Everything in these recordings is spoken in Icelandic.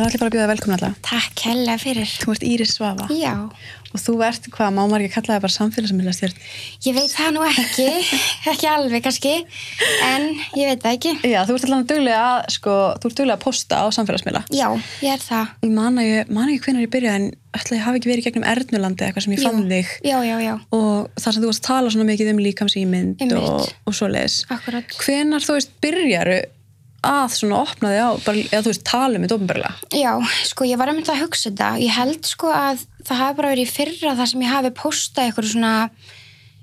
Er það allir bara að bjóða velkomin alltaf? Takk hella fyrir. Þú ert Íris Svafa Já, og þú ert, hvað, má maður ekki kalla það bara samfélagsmiðla stjórn? ég veit það nú ekki, ekki alveg kannski, en ég veit það ekki. Já, þú ert alltaf duglega að, sko, þú ert duglega að posta á samfélagsmiðla. Já, ég er það. Ég man ekki hvernig ég byrjaði en ætla ég hafi ekki verið gegnum Ernulandi eitthvað sem ég fann þig Já, já, já, og þar sem þú varst að tala svona mikið um líkamsýmynd og, og svoleiðis. akkurat. Hvenar þú veist byrjaru að svona opna þig á, bara, eða þú veist tala um þetta ofnbörlega? Já, sko, ég var að mynda að hugsa þetta. Ég held sko að það hafi bara verið í fyrra þar sem ég hafi postað eitthvað svona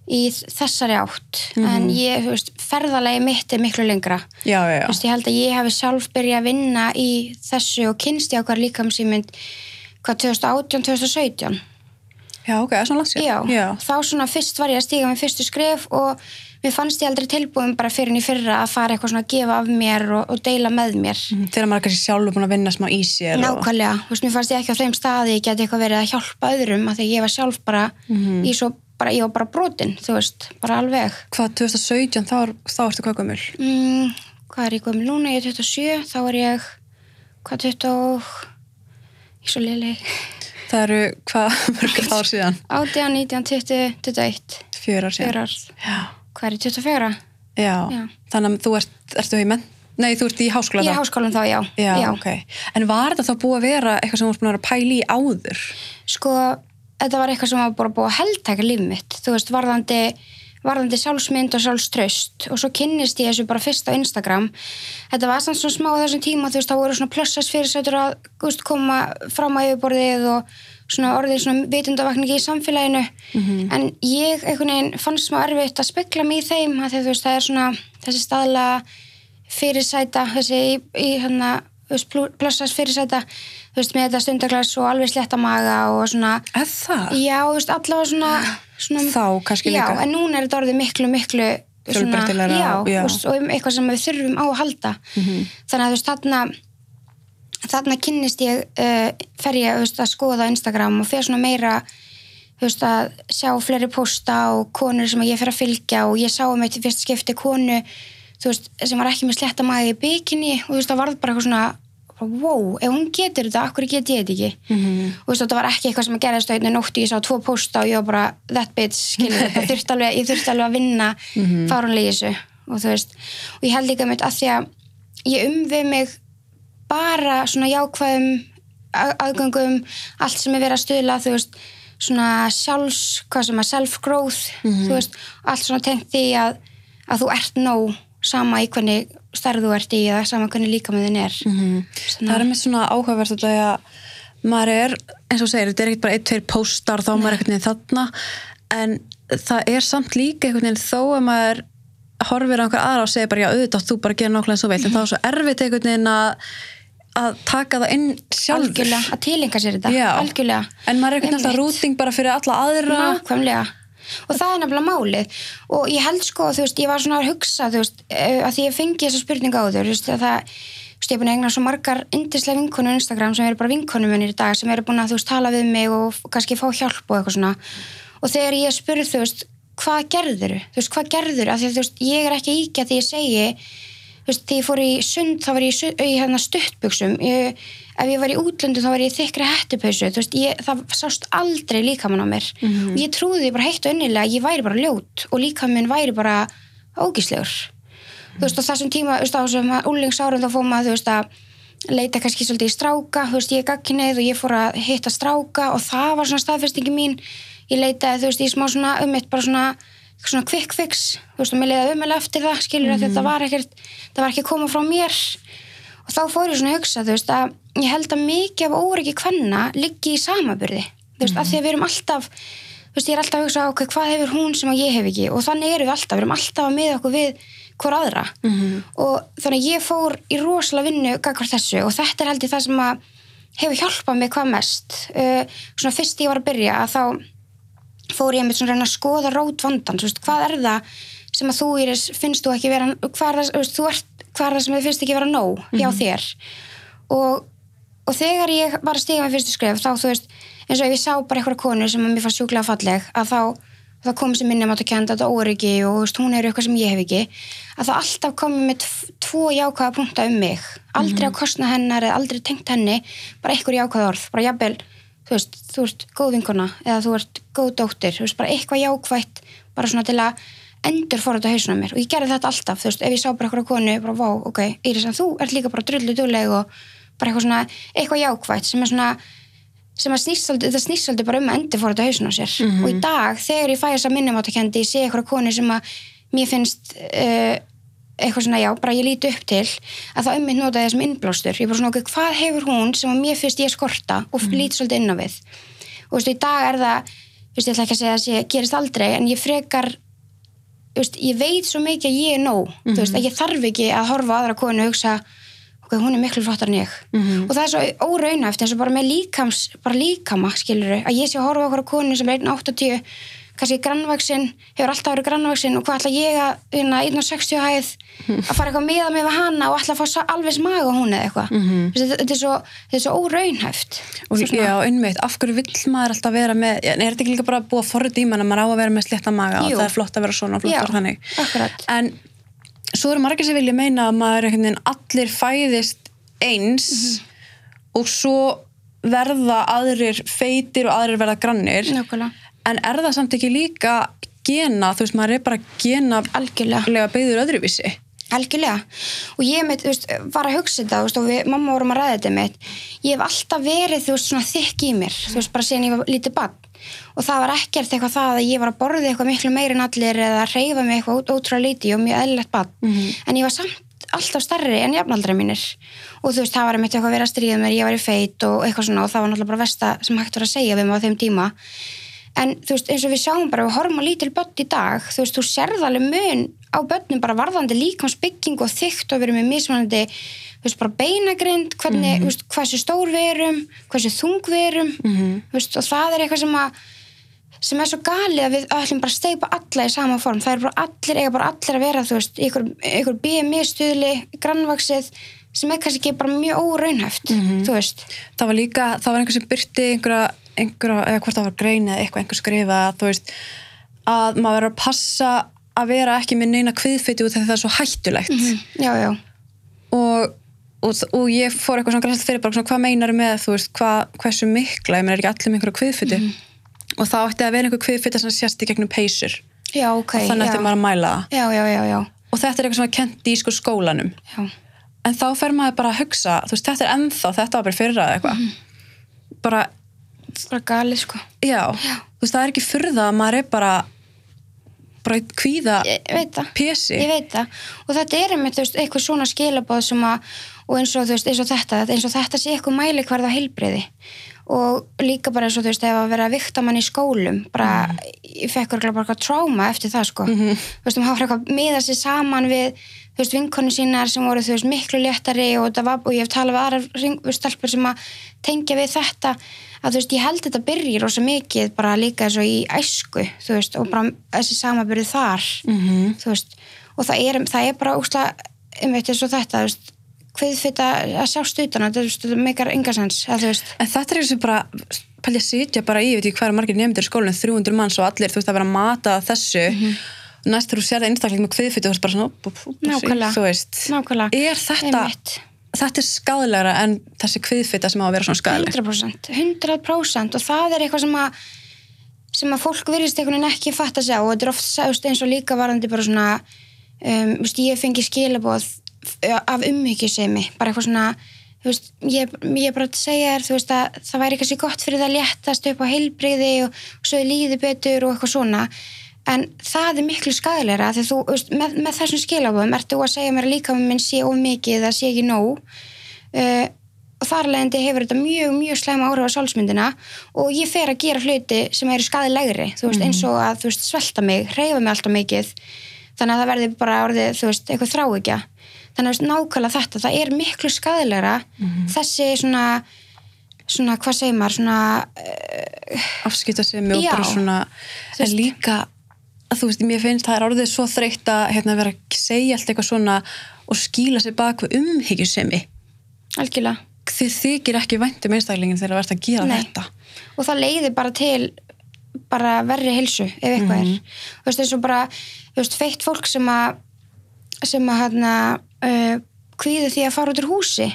í þessari átt. En ég, þú veist, ferðalegi mitt er miklu lengra. Já, já, já. Þú veist, ég held að ég hafi sjálf byrjað að vinna í þessu og kynst ég á hvað líkamsýmynd hvað 2018-2017. Já, ok, það er svona langt sér. Já, já. þá svona fyrst var ég að stíga með fyrstu skref og mér fannst ég aldrei tilbúin bara fyrir en í fyrra að fara eitthvað svona að gefa af mér og, og deila með mér. Mhm, Þegar maður er kannski sjálfur búin að vinna smá í sér og... Nákvæmlega, þú veist, mér fannst ég ekki á þeim staði ég geti eitthvað verið að hjálpa öðrum að því ég var sjálf bara í svo, bara, ég var bara brotin, þú veist, bara alveg. Hvað, 2017, þá, þá ertu hvað gömul? Mm, hvað er ég gömul núna? Ég er 27, þá er ég, hvað 20, ég er svo liðleg, Það eru, hvað, mörg ár síðan? 18, 19, 20, 21, Fjör ár síðan. fjör ár, Já. Hvað er ég 24? Já. Já. Þannig að þú ert, ertu í menn? Nei, þú ert í háskóla Ég þá? er háskólan þá, já. Já, ok. En var þetta þá búið að vera eitthvað sem þú varst búin að vera að pæla í áður? Sko, þetta var eitthvað sem var bara búið að heldtæka líf mitt. Þú veist, varðandi, varðandi sjálfsmynd og sjálfströst og svo kynnist ég þessu bara fyrst á Instagram. Þetta var samt svona smá þessum tíma, þú veist, þá voru svona plussast fyrirsætur að þú veist, koma fram á yfirborðið og svona orðið svona vitundavakningi í samfélaginu. En ég einhvern veginn fannst smá erfitt að spekla mig í þeim, að þú veist, það er svona þessi staðla fyrirsæta, þessi í, í hérna, plussast fyrirsæta, þú veist, með þetta stundaglas og alveg sletta maga og svona, Eða já, þú veist, allavega svona, svona Þá kannski já, líka. en núna er þetta orðið miklu, miklu svona, já, já. Veist, og um eitthvað sem við þurfum á að halda þannig að þú veist, þarna þarna kynnist ég uh, fer ég veist, að skoða Instagram og fer svona meira veist, að sjá fleiri posta og konur sem ég fer að fylgja og ég sá um eitt fyrst skipti konu veist, sem var ekki með sletta maður í bikini og það varð bara eitthvað svona wow, ef hún getur þetta, akkur get ég þetta ekki? Mhm. og þú veist, þetta var ekki eitthvað sem að gerðist á einni nótti, ég sá tvo posta og ég var bara that bitch, þurfti alveg, ég þurfti alveg að vinna mm fárunlega í þessu. Og og ég held líka mitt að því að ég umvið mig bara svona jákvæðum að- aðgöngum, allt sem er verið að stuðla, þú veist, svona sjálfs, hvað sem að self-growth, þú veist, allt svona tengt því að, að þú ert nóg sama í hvernig stærð þú ert í eða sama hvernig líkamöðin er. Mhm. Svona- Það er með svona áhugavert þetta að maður er, eins og segir, þetta er ekkert bara ein, tveir póstar þá er maður einhvern veginn þarna en það er samt líka einhvern veginn þó að maður horfir á einhver aðra og segir bara já auðvitað þú bara að gera nákvæmlega svo veilt en þá er svo erfitt einhvern veginn að að taka það inn sjálfur Algjörlega, að tilenga sér þetta, Já. algjörlega. en maður er veginn alltaf rúting bara fyrir alla aðra Nákvæmlega. Og það er nefnilega málið. Og ég held sko, þú veist, ég var svona að hugsa, þú veist, eh, að því ég fengi þessa spurninga á þér, þú veist, að það, þú veist, ég er búin að egna svo margar yndislega vinkonur á Instagram sem eru bara vinkonum minni í dag, sem eru búin að, þú veist, tala við mig og kannski fá hjálp og eitthvað svona. Og þegar ég spurði, þú veist, hvað gerður þú veist, hvað gerður af því að, þú veist, ég er ekki íkja því ég segi, veist, þegar ég fór í sund, þá var ég í, su- í hérna stuttbuxum, ég, ef ég var í útlöndu þá var ég í þykri hættupausu, þú veist, ég, það sást aldrei líkamann á mér. Og ég trúði bara heitt og innilega að ég væri bara ljót og líkaminn væri bara ógíslegur. Þú veist, á þessum tíma, þú veist, á þessum úlingsárum þá fór maður, þú veist, að leita kannski svolítið í stráka, þú veist, ég er gagkineið og ég fór að hitta stráka og það var svona staðfestingi mín, ég leitaði, þú veist, í smá svona um eitt, bara svona svona quick fix, þú veist, og mér leiði umhverfið eftir það, skilur að þetta var ekkert það var ekki að koma frá mér. Og þá fór ég svona að hugsa, þú veist, að ég held að mikið af óryggi kvenna liggi í samaburði, þú veist, af því að við erum alltaf þú veist, ég er alltaf að hugsa, ok, hvað hefur hún sem að ég hef ekki? Og þannig erum við alltaf, við erum alltaf að miða okkur við hver aðra. Og þannig ég fór í rosalega vinnu gagvar þessu og þetta er held ég það sem að hefur hjálpað mig hvað mest. Uh, svona fyrst ég var að byrja að þá fór ég með svona að reyna að skoða rót vandan, þú veist, hvað er það sem að þú Íris, finnst þú ekki vera hvað er það, þú veist, þú ert, hvað er það sem þið finnst ekki vera nóg hjá þér? Og, og þegar ég var að stiga með fyrstu skref þá, þú veist, eins og ef ég sá bara eitthvað konu sem að mér fannst sjúklega falleg að þá það komið sem minni mátt að kenda þetta óryggi og þú veist, hún er eitthvað sem ég hef ekki að það alltaf komið með tv- tvo jákvæða punkta um mig. Aldrei að kostna hennar eða aldrei tengt henni bara eitthvað jákvæða orð, bara jafnvel þú veist, þú ert góð vinkona eða þú ert góð dóttir, þú veist, bara eitthvað jákvætt bara svona til að endur fór hausinn á mér. Og ég gerði þetta alltaf, þú veist, ef ég sá bara eitthvað konu, bara vá, ok, Íris, þú ert líka bara drullu dugleg og bara eitthvað svona eitthvað jákvætt sem er svona sem að þetta snýst svolítið bara um að endur fór þetta hausinn á sér. Og í dag þegar ég fæ þess að minnumáttakendi, ég sé eitthvað konu sem að mér finnst uh, eitthvað svona, já, bara ég líti upp til að það ummitt nota þessum innblástur. Ég bara svona, ok, hvað hefur hún sem að mér finnst ég skorta og mm. líti svolítið inn á við? Og þú veist, í dag er það þú veist, ég ætla ekki að segja að það gerist aldrei en ég frekar þú veist, ég veit svo mikið að ég er nóg. Þú veist, að ég þarf ekki að horfa á aðra konu og hugsa ok, hún er miklu flottar en ég. Og það er svo óraunæft eins og bara með líkams bara líkama, skilur að ég sé að horfa á okkur konu sem 1,80 kannski grannvaksinn, hefur alltaf verið grannvaksinn og hvað ætla ég að, hérna, 1,60 hæð að fara eitthvað meða með hana og ætla að fá alveg smaga á hún eða eitthvað mm þetta, þetta, er svo, þetta er svo óraunhæft og Svo svona- já, unnveitt, af hverju vill maður alltaf vera með, er þetta ekki líka bara að forrið í mann að maður á að vera með slétta maga og Jú. það er flott að vera svona og flott að vera þannig akkurat. en svo eru margir sem vilja meina að maður allir fæðist eins Mhm. og svo verða aðrir feitir og aðrir verða grannir Nákvæmlega. En er það samt ekki líka gena, þú veist, maður er bara gena algjörlega byggður öðruvísi Algjörlega. Og ég mitt, þú veist, var að hugsa þetta, þú veist, og við, mamma vorum að ræða þetta mitt. Ég hef alltaf verið, þú veist, svona þykk í mér, þú veist, bara síðan ég var lítið bann. Og það var ekkert eitthvað það að ég var að borða eitthvað miklu meir en allir eða að reyfa mig eitthvað ótrúlega lítið og mjög eðlilegt bann. En ég var samt alltaf starri en jafnaldra mínir. Og þú veist, það var einmitt eitthvað að vera að stríða mér, ég var í feit og eitthvað svona og það var náttúrulega bara versta sem hægt var að segja við mig á þeim tíma. En þú veist, eins og við sjáum bara, við horfum á lítil börn í dag, þú veist, þú sérð alveg mun á börnum bara varðandi líkansbygging og þygt og við erum með mismunandi, þú veist, bara beinagrind, hvernig, þú veist, hversu stór við erum, hversu þung við erum, þú veist, og það er eitthvað sem að, sem er svo galið að við ætlum bara að steipa alla í sama form, það er bara allir, eiga bara allir að vera, þú veist, í ykkur, ykkur BMI stuðli, grannvaksið, sem er kannski ekki bara mjög óraunhæft, þú veist. það var líka, það var einhver sem byrti einhverja, einhverja eða hvort það var grein eða eitthvað einhver skrifa þú veist, að maður verður að passa að vera ekki með neina kviðfiti út þegar það er svo hættulegt. Já, já, og, og, og ég fór eitthvað svona græsalt fyrir bara svona, hvað meinar með, þú veist, hvað, hversu mikla ég meina er ekki allir með einhverja kviðfiti? Og það átti að vera einhver kviðfiti sem sést í gegnum peysur. Já, ok, og þannig ætti maður að mæla það. Og þetta er eitthvað sem var kent í sko skólanum. Já. en þá fer maður bara að hugsa veist, þetta er ennþá, þetta var bara fyrra eða eitthvað. Bara, bara galið sko. Já, þú veist, það er ekki fyrða að maður er bara bara í kvíða pési. Ég veit það. Og þetta er einmitt, veist, eitthvað svona skilabóð sem að, og eins og veist, eins og þetta eins og þetta sé eitthvað mæli hverða heilbreyði og líka bara eins og þú veist ef að vera að vikta mann í skólum bara, ég fekk örgulega bara tráma eftir það sko, þú veist, um hafa eitthvað miða sér saman við, þú veist, vinkonu sínar sem voru, þú veist, miklu léttari og, var, og ég hef talað við veist, stelpur sem að tengja við þetta að þú veist, ég held þetta byrji rosa mikið bara líka eins og í æsku þú veist, og bara þessi samabyrði þar Mhm. þú veist, og það er, það er bara úsla, einmitt eins og þetta þú veist, hviðfita að sjást utan að þetta meikar engasens að þú veist, En þetta er eins og bara, pælja að sitja bara í, ég veit ekki hvað er margir nefndir í skólinu, 300 manns og allir, þú veist, að vera að mata þessu, næst þegar þú sér það einstaklega með kviðfytu, þú veist, bara svona, upp, upp, upp, Nákvæmlega. þú veist, er þetta. Þetta er skadalegra en þessi kviðfyta sem á að vera svona skadaleg. 100%, 100% og það er eitthvað sem að sem að fólk virðist einhvern veginn ekki fatta sig á og þetta er oft sagðust eins og líka varandi bara svona um, veist, ég fengi skilaboð af umhyggjusemi bara eitthvað svona veist, ég, er bara að segja þér að það væri kannski gott fyrir það að léttast upp á heilbrigði og, og svo líði betur og eitthvað svona en það er miklu skadilegra þegar þú, veist, með, með þessum skilabóðum ertu að segja mér líka minn sé of mikið eða sé ekki nóg. Uh, og þar leðandi hefur þetta mjög, mjög slæma áhrif á sálsmyndina og ég fer að gera hluti sem eru skadilegri þú veist, eins og að þú veist, svelta mig, reyfa mig alltaf mikið. Þannig að það verði bara orðið, þú veist, eitthvað þráikja þannig að veist, nákvæmlega þetta, það er miklu skadilegra þessi svona svona, hvað segir maður, svona Afskipta sig og bara svona, en líka, þú veist, mér finnst það er orðið svo þreytt að hérna, vera að segja allt eitthvað svona og skýla sig bak við umhyggjusemi. algjörlega Þið þykir ekki væntum einstaklingin þegar það verðt að gera Nei. þetta. og það leiðir bara til bara verri hilsu ef eitthvað er þú veist eins og bara þú veist, feitt fólk sem að sem að hérna uh, kvíði því að fara út úr húsi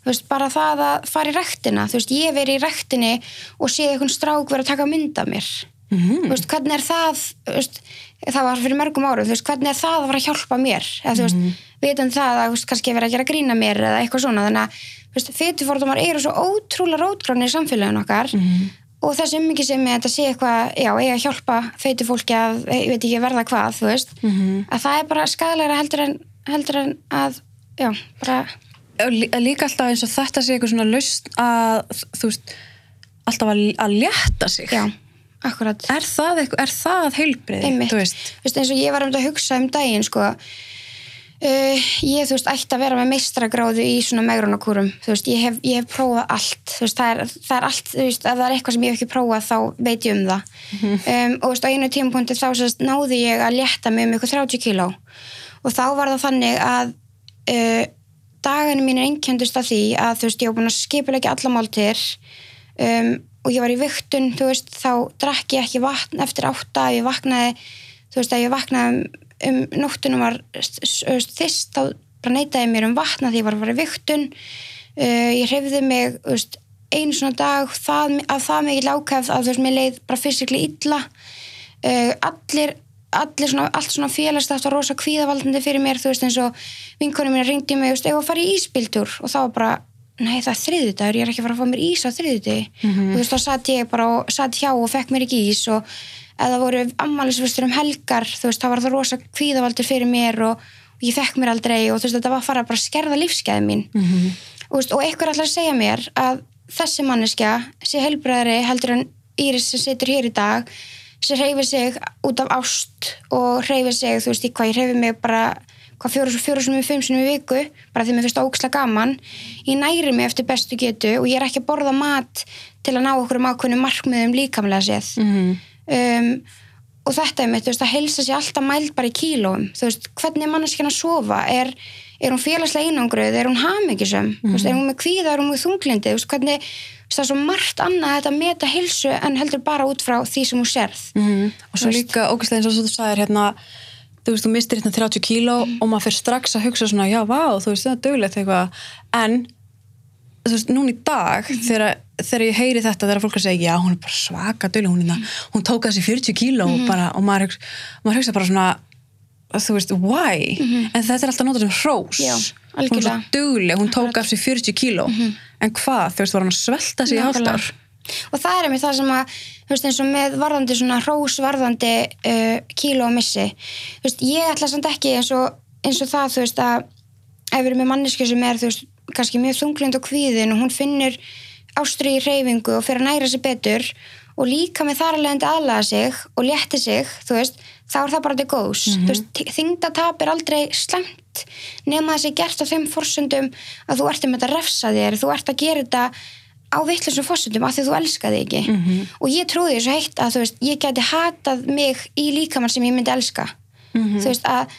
þú veist, bara það að fara í rektina þú veist, ég veri í rektinni og séð einhvern strák vera að taka mynd af mér Mhm. þú veist, hvernig er það veist, það var fyrir mörgum árum veist, hvernig er það að fara að hjálpa mér eða veist, Mhm. vitum það að kannski vera að gera grína mér eða eitthvað svona þannig að, fytufordómar eru svo ótrúlega rótgrónir í samfélaginu okkar Mhm. og þessi ummikið sem er þetta sé eitthvað, já, eiga að hjálpa feitu fólki að, ég veit ekki, verða hvað þú veist, Mhm. að það er bara skadalega heldur en, heldur en að já, bara, líka alltaf eins og þetta sé eitthvað svona laust að, þú veist, alltaf að, að létta sig. já, akkurat. Er það, eitthvað, er það heilbrið? Einmitt. Þú veist, Þú veist, eins og ég var um þetta að hugsa um daginn sko Uh, ég, þú veist, ætti að vera með meistragráðu í svona megrunarkúrum, þú veist, ég hef, ég hef prófað allt, þú veist, það er, það er allt, þú veist, ef það er eitthvað sem ég hef ekki prófað þá veit ég um það. Um, og þú veist, á einu tímapunkti þá sérst náði ég að létta mig um ykkur 30 kíló. Og þá var það þannig að uh, daginu mín er einkjöndust af því að, þú veist, ég var búin að skipulegja alla máltir um, og ég var í viktun, þú veist, þá drakk ég ekki vatn eftir átta, ef ég vaknaði þú veist, að ég vaknaði um, um nóttunum var þist þá bara neitaði ég mér um vatna því ég var að fara í viktun uh, ég hreyfði mig þú veist, einu svona dag það, að það mikið lákæð að þú veist, mér leið bara fysikli illa. Uh, allir allir svona, allt svona félagstætt var rosa kvíðavaldandi fyrir mér, þú veist, eins og vinkonum mín ringdi mig, þú veist, ef að fara í ísbíltúr? Og þá bara, nei það er þriðudagur ég er ekki fara að fá mér ís á þriðudegi og þú veist, þá satt ég bara og satt hjá og fekk mér ekki ís og eða voru ammælisvistur um helgar þú veist, þá var það rosa kvíðavaldur fyrir mér og, og ég fekk mér aldrei og þú veist, þetta var að fara bara að skerða lífsgæði mín. Og, þú veist, og einhver að segja mér að þessi manneskja sé helbræðari heldur en Íris sem situr hér í dag sem hreyfir sig út af ást og hreyfir sig, þú veist, í hvað ég hreyfi mig bara hvað fjóru, fjóru sem við fimm sinni í viku bara því mér finnst það óksla gaman. Ég næri mig eftir bestu getu og ég er ekki að borða mat til að ná okkur um ákveðnum markmiðum líkamlega séð. Mhm. um, og þetta er mitt, þú veist, að helsa sér alltaf mæld bara í kílóum, þú veist, hvernig er manneskjan að sofa, er, er hún félagslega einangruð, er hún hamingisum mm veist, er hún með kvíða, er hún með þunglindi þú veist, hvernig, það er svo margt annað þetta að meta helsu en heldur bara út frá því sem hún serð Mhm. og svo líka ógæslega eins og þú sagðir hérna þú veist, þú mistir hérna 30 kíló og maður fyrir strax að hugsa svona, já, vá, þú veist, það er dögulegt eitthvað, en þú veist, núna í dag þegar, þegar ég heyri þetta, þegar fólk að segja já, hún er bara svaka döguleg, hún, hérna, hún tók að sér 40 kíló og, bara, og maður, maður hugsa bara svona þú veist, why? En þetta er alltaf notað sem hrós. Já, hún er svo algjörlega. dugleg, hún tók af sér 40 kíló. En hvað, þú veist, var hann að svelta sig í hálft ár og það er einmitt það sem að veist, eins og með varðandi svona hrós varðandi uh, kíló og missi. Veist, ég ætla samt ekki eins og, eins og það, þú veist, að ef við erum með manneski sem er, þú veist, kannski mjög þunglind og kvíðin og hún finnur ástri í reyfingu og fyrir að næra sig betur og líka með þar alveg aðlaga sig og létti sig, þú veist þá er það bara til góðs, þú veist þingdatap er aldrei slemt nema þessi gert á þeim forsöndum að þú ert um þetta að refsa þér, þú ert að gera þetta á vittlisum fórsöndum af því þú elska þig ekki. Og ég trúði þessu heitt að veist, ég geti hatað mig í líkamann sem ég myndi elska. Þú veist að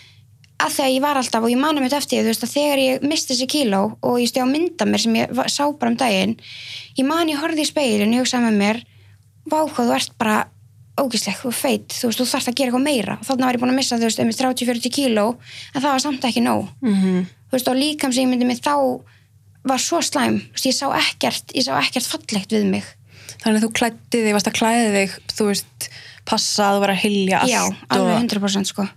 að að ég var alltaf og ég manum þetta eftir þú veist að þegar ég misti þessi kíló og ég stið á mynda mér sem ég sá bara um daginn ég man ég horfði í speilin og ég hugsaði með mér vá hvað þú ert bara þú er feit, þú veist, þú þarft að gera eitthvað meira. Og þannig var ég búin að missa, þú veist, um 30-40 kíló en það var samt ekki nóg. Mhm. þú veist, og líkam sem ég myndi mig þá var svo slæm, ég sá ekkert ég sá ekkert fallegt við mig Þannig að þú klætti þig, varst að klæði þig, þú veist, passa að þú var að hilja allt. Já, alveg og... 100% sko.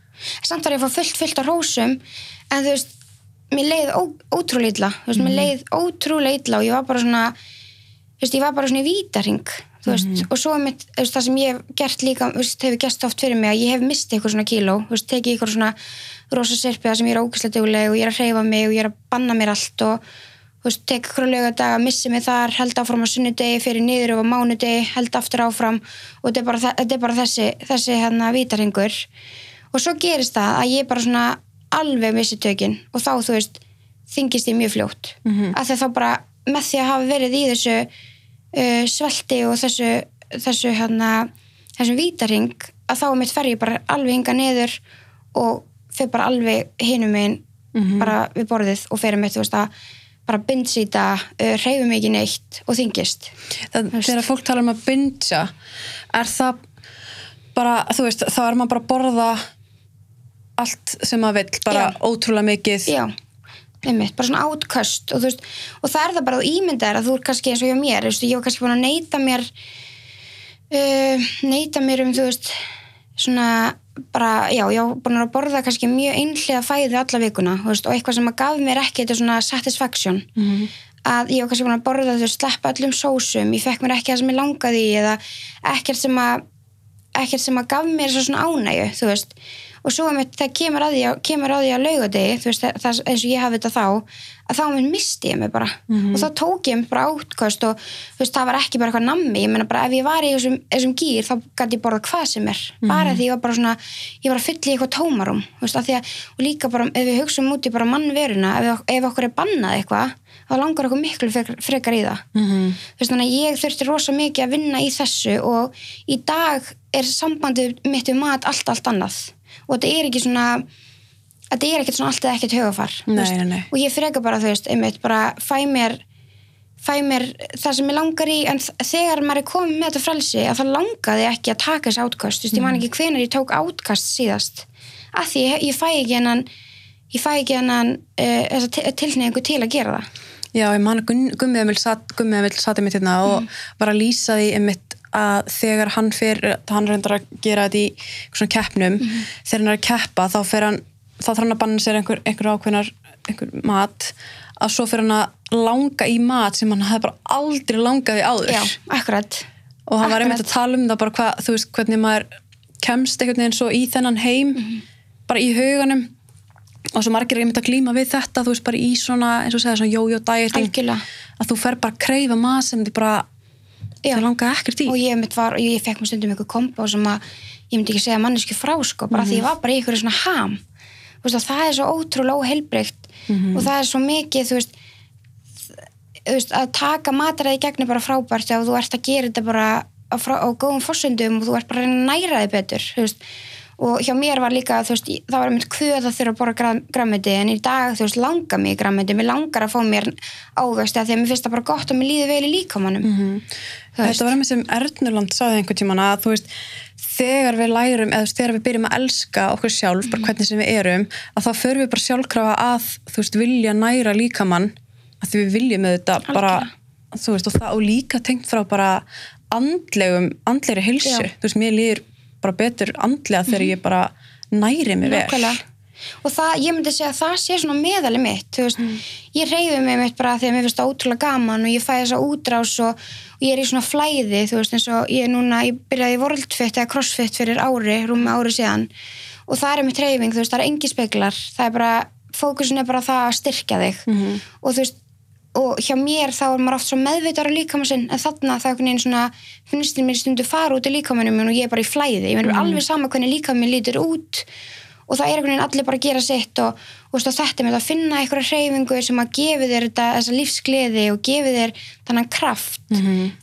Samt var ég að fá fullt, fullt á rósum en þú veist, mér leið ó, ótrúlega illa, þú veist, mér leið ótrúlega illa og ég var bara svona þú veist, ég var bara svona í vítaring veist, og svo mitt, það sem ég hef gert líka, veist, hefur gert oft fyrir mig að ég hef mistið eitthvað svona kíló, veist, tekið eitthvað svona rosa serpiða sem ég er ógæslega dugleg og ég er að hreyfa mig og ég er að banna mér allt og þú veist, tek ykkur lögadag að missi mig þar, held áfram á sunnudegi, fyrir niður á mánudegi, held aftur áfram. Og þetta er bara, þe- þetta er bara þessi, þessi hérna vítaringur. Og svo gerist það að ég bara svona alveg missi tökin. Og þá þú veist þingist ég mjög fljótt. Mm -hmm. að því að þá bara með því að hafa verið í þessu uh, svelti og þessu þessu hérna þessum vítaring að þá mitt fer ég bara alveg hinga niður og fer bara alveg hinum megin bara við borðið og fer mitt þú veist að bara bindsýta, uh, hreyfum ekki neitt og þingist Það, þegar fólk tala um að bingja, er það, bara, þú veist, þá er maður bara að borða allt sem maður vill, bara Já. ótrúlega mikið. Já, einmitt, bara svona átköst og, þú veist, og það er það bara að þú ímyndar að þú er kannski eins og hjá mér, þú veist, ég var kannski búin að neyta mér uh, neyta mér um, þú veist svona bara, já, ég var búin að borða kannski mjög einhliða fæði alla vikuna, veist, og eitthvað sem að gaf mér ekki þetta svona satisfaction Mhm. að ég var kannski búin að borða veist, sleppa öllum sósum, ég fekk mér ekki það sem ég langaði í eða ekkert sem að ekkert sem að gaf mér svo svona ánægju þú veist, og svo um það kemur að því að, kemur að því að laugadegi eins og ég hafi þetta þá að þá minn misti ég mig bara. Og þá tók ég mig bara átkast og veist, það var ekki bara eitthvað nammi, ég meina bara ef ég var í þessum, þessum gýr þá gæti ég borða hvað sem er. Bara því ég var bara svona, ég var að fylla í eitthvað tómarum veist, því að, og líka bara ef við hugsaum út í bara mannveruna, ef, ef okkur er bannað eitthvað, þá langar okkur miklu frekar, í það. Mhm. Þú veist, þannig að ég þurfti rosa mikið að vinna í þessu og í dag er sambandið mitt við mat allt, allt annað og þetta er ekki svona þetta er ekkert svona allt eða ekkert högafar þú Nei, nei, og ég freka bara, þú veist, einmitt bara fæ mér fæ mér það sem ég langar í en þegar maður er komið með þetta frelsi að það langaði ekki að taka þessi átkast. Þú veist, ég man ekki hvenær ég tók átkast síðast. Að því ég, ég fæ ekki hennan ég fæ ekki hennan uh, þessa tilneyingu til að gera það. Já, ég man að Gunn- Gummi Emil satt, Gummi Emil satt einmitt hérna og var að lýsa því einmitt að þegar hann fyrir, hann reyndar að gera þetta í svona keppnum, þegar hann er að keppa þá fer hann, þá þarf hann að banna sér einhver, einhver ákveðnar, einhver mat að svo fer hann að langa í mat sem hann hefði bara aldrei langað í áður. Já, akkurat. Og hann var einmitt Akkurat. að tala um það bara hvað, þú veist, hvernig maður kemst einhvern veginn svo í þennan heim bara í huganum. Og svo margir er einmitt að glíma við þetta þú veist, bara í svona, eins og segja, svona jójó dieting að þú fer bara að kreyfa mat sem þið bara Já. það langaði ekkert í. Og ég, var, ég fekk mér stundum eitthvað kombo sem að ég myndi ekki segja manneski frá sko, bara því ég var bara í einhverju svona ham. Veist, og það er svo ótrúlega óheilbreykt og það er svo mikið þú veist, þú veist að taka mataræði gegnum bara frábært ef þú ert að gera þetta bara á, frá, á góðum fórsöndum og þú ert bara að næra þig betur þú veist og hjá mér var líka, þú veist, það var mynd kvöð að þurfa að borra gram, grammeti en í dag, þú veist, langar mig í grammeti, mér langar að fá mér ávegst að því að mér finnst það bara gott og mér líður vel í líkamannum mm -hmm. Þetta var einmitt sem Ernurland sagði einhvern tímann að þú veist, þegar við lærum eða þegar við byrjum að elska okkur sjálf bara hvernig sem við erum, að þá förum við bara sjálfkrafa að, þú veist, vilja næra líkamann, að því við viljum auðvitað bara, þú veist, og það og líka tengt frá bara andlegum andlegri hilsu, þú veist, mér líður bara betur andlega þegar ég bara næri mig vel. Nákvæmlega. Og það, ég myndi segja að það sé svona meðali mitt, þú veist, ég reyfi mig mitt bara að mér finnst það ótrúlega gaman og ég fæ þessa útrás og, og ég er í svona flæði, þú veist, eins og ég er núna, ég byrjaði í Worldfit eða Crossfit fyrir ári, rúmi ári síðan. Og það er mitt reyfing, það er engi speklar, það er bara, fókusin er bara það að styrkja þig. Og þú veist, og hjá mér þá er maður oft svo meðveitar á líkamann sinn en þarna það er einhvern veginn svona finnst mér stundu fara út í líkamannum og ég er bara í flæði. Ég meina alveg sama hvernig líkaminn minn lítur út og það er einhvern veginn allir bara að gera sitt og, og og þetta með að finna einhverja hreyfingu sem að gefi þér þetta, þessa lífsgleði og gefi þér þannan kraft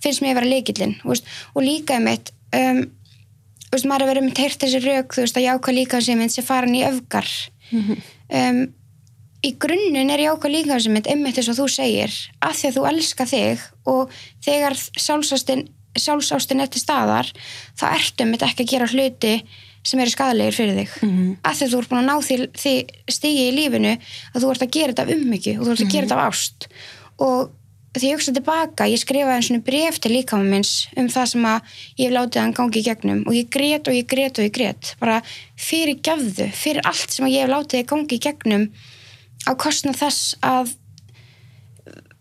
finnst mér að vera leikillin veist, og líka um eitt um, maður er verið með teirt þessi rauk þú veist að jáka líka sem minn sem farin í öfgar. Um, í grunninn er jákvæð líkansmynd einmitt eins og þú segir að því að þú elska þig og þegar sjálfsástin, sjálfsástin er til staðar þá ertu einmitt ekki að gera hluti sem eru skadalegir fyrir þig. Mm. að því að þú ert búin að ná því, því stigi í lífinu að þú ert að gera þetta af ummyggju og þú ert að gera þetta af ást. Og því ég hugsa tilbaka, ég skrifaði eins og bref til líkama minns um það sem að ég hef látið hann gangi í gegnum og ég grét og ég grét og ég grét bara fyrir gefðu, fyrir allt sem að ég hef látið gangi í gegnum á kostnað þess að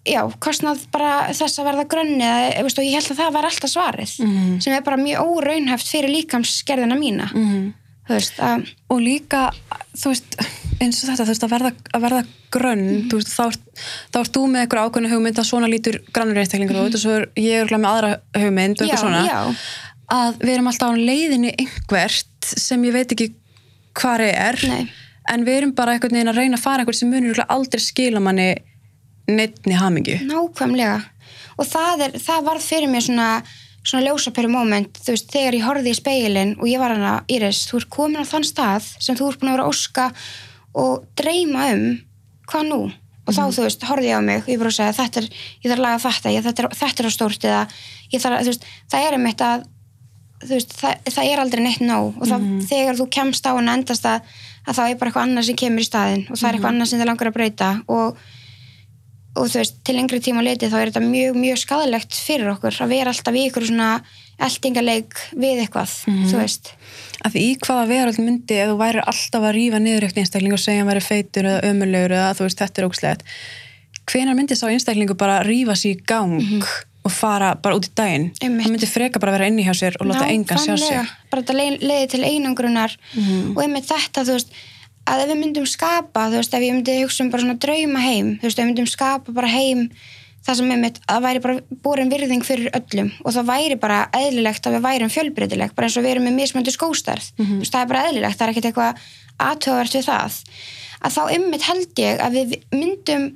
já, kostnað bara þess að verða grönni eða, veist, og ég held að það var alltaf svarið Mhm. sem er bara mjög óraunhæft fyrir líkamsgerðina mína Mhm. þú veist, og líka, þú veist eins og þetta, þú veist, að verða, að verða grönn þú veist, þá, ert- þá ert þú með eitthvað ákveðna hugmynd að svona lítur grannur einstaklingur út og svo er ég er með aðra hugmynd já, eitthvað svona já, að við erum alltaf á leiðinni einhvert sem ég veit ekki hvar er Nei. En við erum bara einhvern veginn að reyna að fara einhvern sem örugglega aldrei skila manni neittni hamingju. Nákvæmlega. Og það, er, það varð fyrir mér svona svona ljósapæri moment, þú veist, þegar ég horfði í speilin og ég var hana, Íris, þú ert komin á þann stað sem þú ert búin að vera að óska og dreyma um hvað nú? Og þá, þú veist, horfði ég á mig og ég bara að segja, þetta er, ég þarf að laga þetta, ég, þetta, er, þetta er á stórt eða ég þarf að, veist, það er einmitt að þú veist, það, það er aldrei neitt nóg. Og það, þegar þú kemst á en endast að, að þá er bara eitthvað annað sem kemur í staðin og það er eitthvað annað sem það langar að breyta og, og þú veist, til lengri tíma litið þá er þetta mjög, mjög skadalegt fyrir okkur að vera alltaf í ykkur svona eldingaleik við eitthvað, þú veist. Að því í hvaða veröld myndi ef þú væri alltaf að rífa niður eitthvað einstakling og segja hann væri feitur eða ömulegur eða þú veist þetta er ógslegt hvenar myndi sá einstaklingu bara rífa sér í gang og fara bara út í daginn. Einmitt. hann myndi freka bara vera inni hjá sér og láta engan sjá Nákvæmlega. bara þetta leið, leiði til einangrunar. Og einmitt þetta, þú veist að ef við myndum skapa, þú veist, ef ég myndi hugsa um bara svona drauma heim, þú veist, ef við myndum skapa bara heim, það sem einmitt að væri bara borin virðing fyrir öllum. Og það væri bara eðlilegt að við værum fjölbreytileg, bara eins og við erum með mismöndu skóstarð, þú veist, það er bara eðlilegt það er ekkert eitthvað aðtöðvert við það. Að þá einmitt held ég að við myndum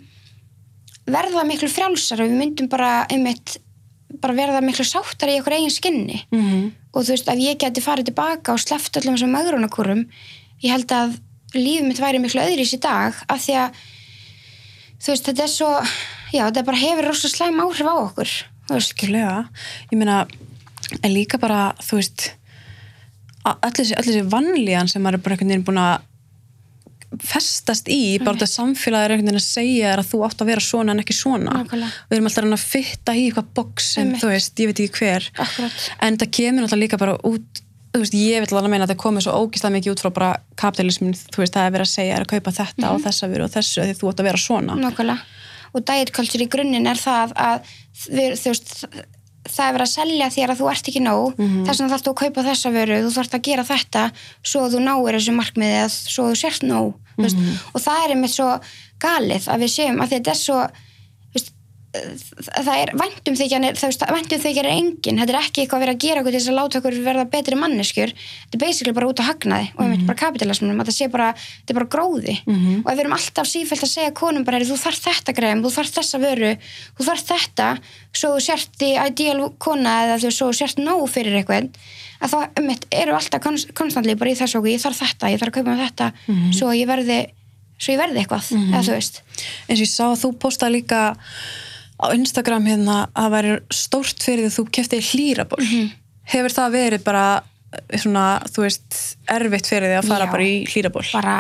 verða miklu frjálsar og við myndum bara einmitt bara verða miklu sáttar í okkur eigin skinni. Mhm. og þú veist, ef ég geti farið tilbaka og sleppt öllum þessum mögrunarkurum ég held að lífið mitt væri miklu öðris í dag af því að þú veist, þetta er svo já, þetta bara hefur rosa slæm áhrif á okkur Skilja, ég meina en líka bara, þú veist a- öll þessi, vanlíðan sem maður er bara einhvern veginn búin að festast í, bara þetta samfélagið er einhvern veginn að segja að þú átt að vera svona en ekki svona. Nákvæmlega. við erum alltaf að að fitta í eitthvað box sem þú veist, ég veit ekki hver. Akkurat. en það kemur alltaf líka bara út þú veist, ég vil alveg meina að það komið svo ógislega mikið út frá bara kapitalismin, þú veist, það er verið að segja er að kaupa þetta og þessa veru og þessu því þú átt að vera svona. Nákvæmlega. Og culture í grunninn er það að við, þú veist það er verið að selja þér að þú ert ekki nóg. Þess vegna þarfst þú að kaupa þessa vöru þú þarfst að gera þetta svo að þú náir þessu markmiði eða svo að þú sért nóg mm veist, og það er einmitt svo galið að við séum að þetta er svo það er væntum þykjan það veist, væntum þykjan er engin þetta er ekki eitthvað að vera að gera okkur til þess að láta okkur verða betri manneskjur. Þetta er basically bara út á hagnaði og einmitt bara kapitalismunum að það sé bara, þetta er bara gróði. Og ef við erum alltaf sífælt að segja konum bara, "Heyrðu, þú þarf þetta greim, þú þarf þessa vöru þú þarf þetta, svo sért í ideal kona eða þú svo sért nóg fyrir eitthvað að þá einmitt eru alltaf konst, konstantli bara í þessu okkur, ég þarf þetta, ég þarf að kaupa þetta svo ég verði svo ég verði að á Instagram hérna að það væri stórt fyrir því að þú kefti hlýraból. Mhm. hefur það verið bara eh, svona, þú veist, erfitt fyrir því að fara Já. bara í hlýraból? Bara,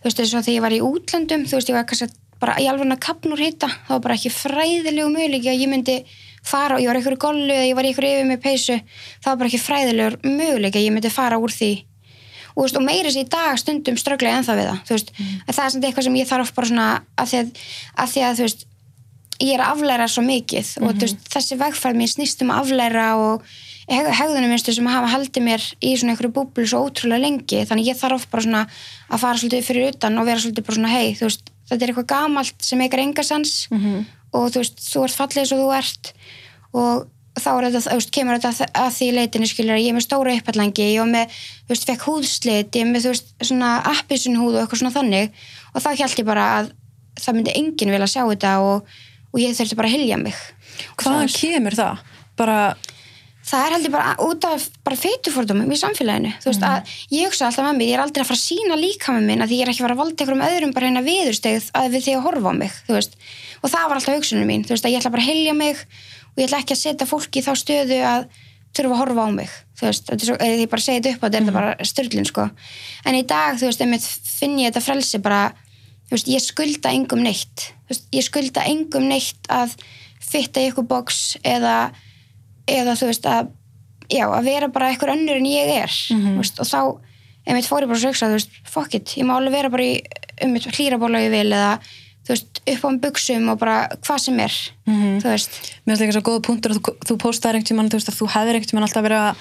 þú veist, eins og þegar ég var í útlöndum þú veist, ég var kannski bara í alveg að kapnur hitta, það var bara ekki fræðilegu möguleiki að ég myndi fara og ég var í einhverju gollu eða ég var í einhverju yfir með peysu. Það var bara ekki fræðilegur möguleiki að ég myndi fara úr því. Og, og meira sér í dag stundum strögglega ennþá við það þú veist, að það er svona eitthvað sem ég þarf bara svona að því að, að, því að þú veist ég er að aflæra svo mikið og þú veist, þessi vegfærð mér snýst um að aflæra og heg hegðunum minnstu sem hafa haldið mér í svona einhverju búblu svo ótrúlega lengi. Þannig ég þarf bara svona að fara svolítið fyrir utan og vera svolítið bara svona hei, veist, þetta er eitthvað gamalt sem eitthvað engasans Mhm. og þú veist, þú ert fallið eins og þú ert. Og þá er þetta, veist, kemur þetta að því leitinu skilur að ég er með stóra uppallangi ég var með, þú veist, fekk húðslit ég er með, þú veist, svona appisun húð og eitthvað svona þannig. Og þá held ég bara að það myndi enginn vilja sjá þetta og, og ég þurfti bara að hilja mig. Hvaðan Það- kemur það? bara, það er held ég bara út af bara feitufordumum í samfélaginu. Þú veist ég hugsa alltaf með mig ég er aldrei að fara að sína líka með minn að ég er ekki að fara að valda einhverjum öðrum bara hérna viðurstegð að við því að horfa á mig og það var alltaf hugsunum mín veist ég ætla bara að helja mig og ég ætla ekki að setja fólki í þá stöðu að þurfa að horfa á mig veist. Svo, því ég bara segi þetta upp á þetta er þetta bara styrlin sko. En í dag veist finn ég þetta frelsi bara veist ég skulda engum neitt. Veist ég skulda engum neitt að fitta í ykkur box eða eða þú veist að já, að vera bara eitthvað önnur en ég er. Mm veist, og þá, einmitt fór ég bara svo hugsa þú veist, fuck it, ég má alveg vera bara í um mitt hlýrabóla ég vil eða þú veist, upp á um buksum og bara hvað sem er þú veist, mér finnst líka svo góð punktur að þú, þú postaðir einhvern tímann, þú veist að þú hefðir einhvern tímann alltaf verið að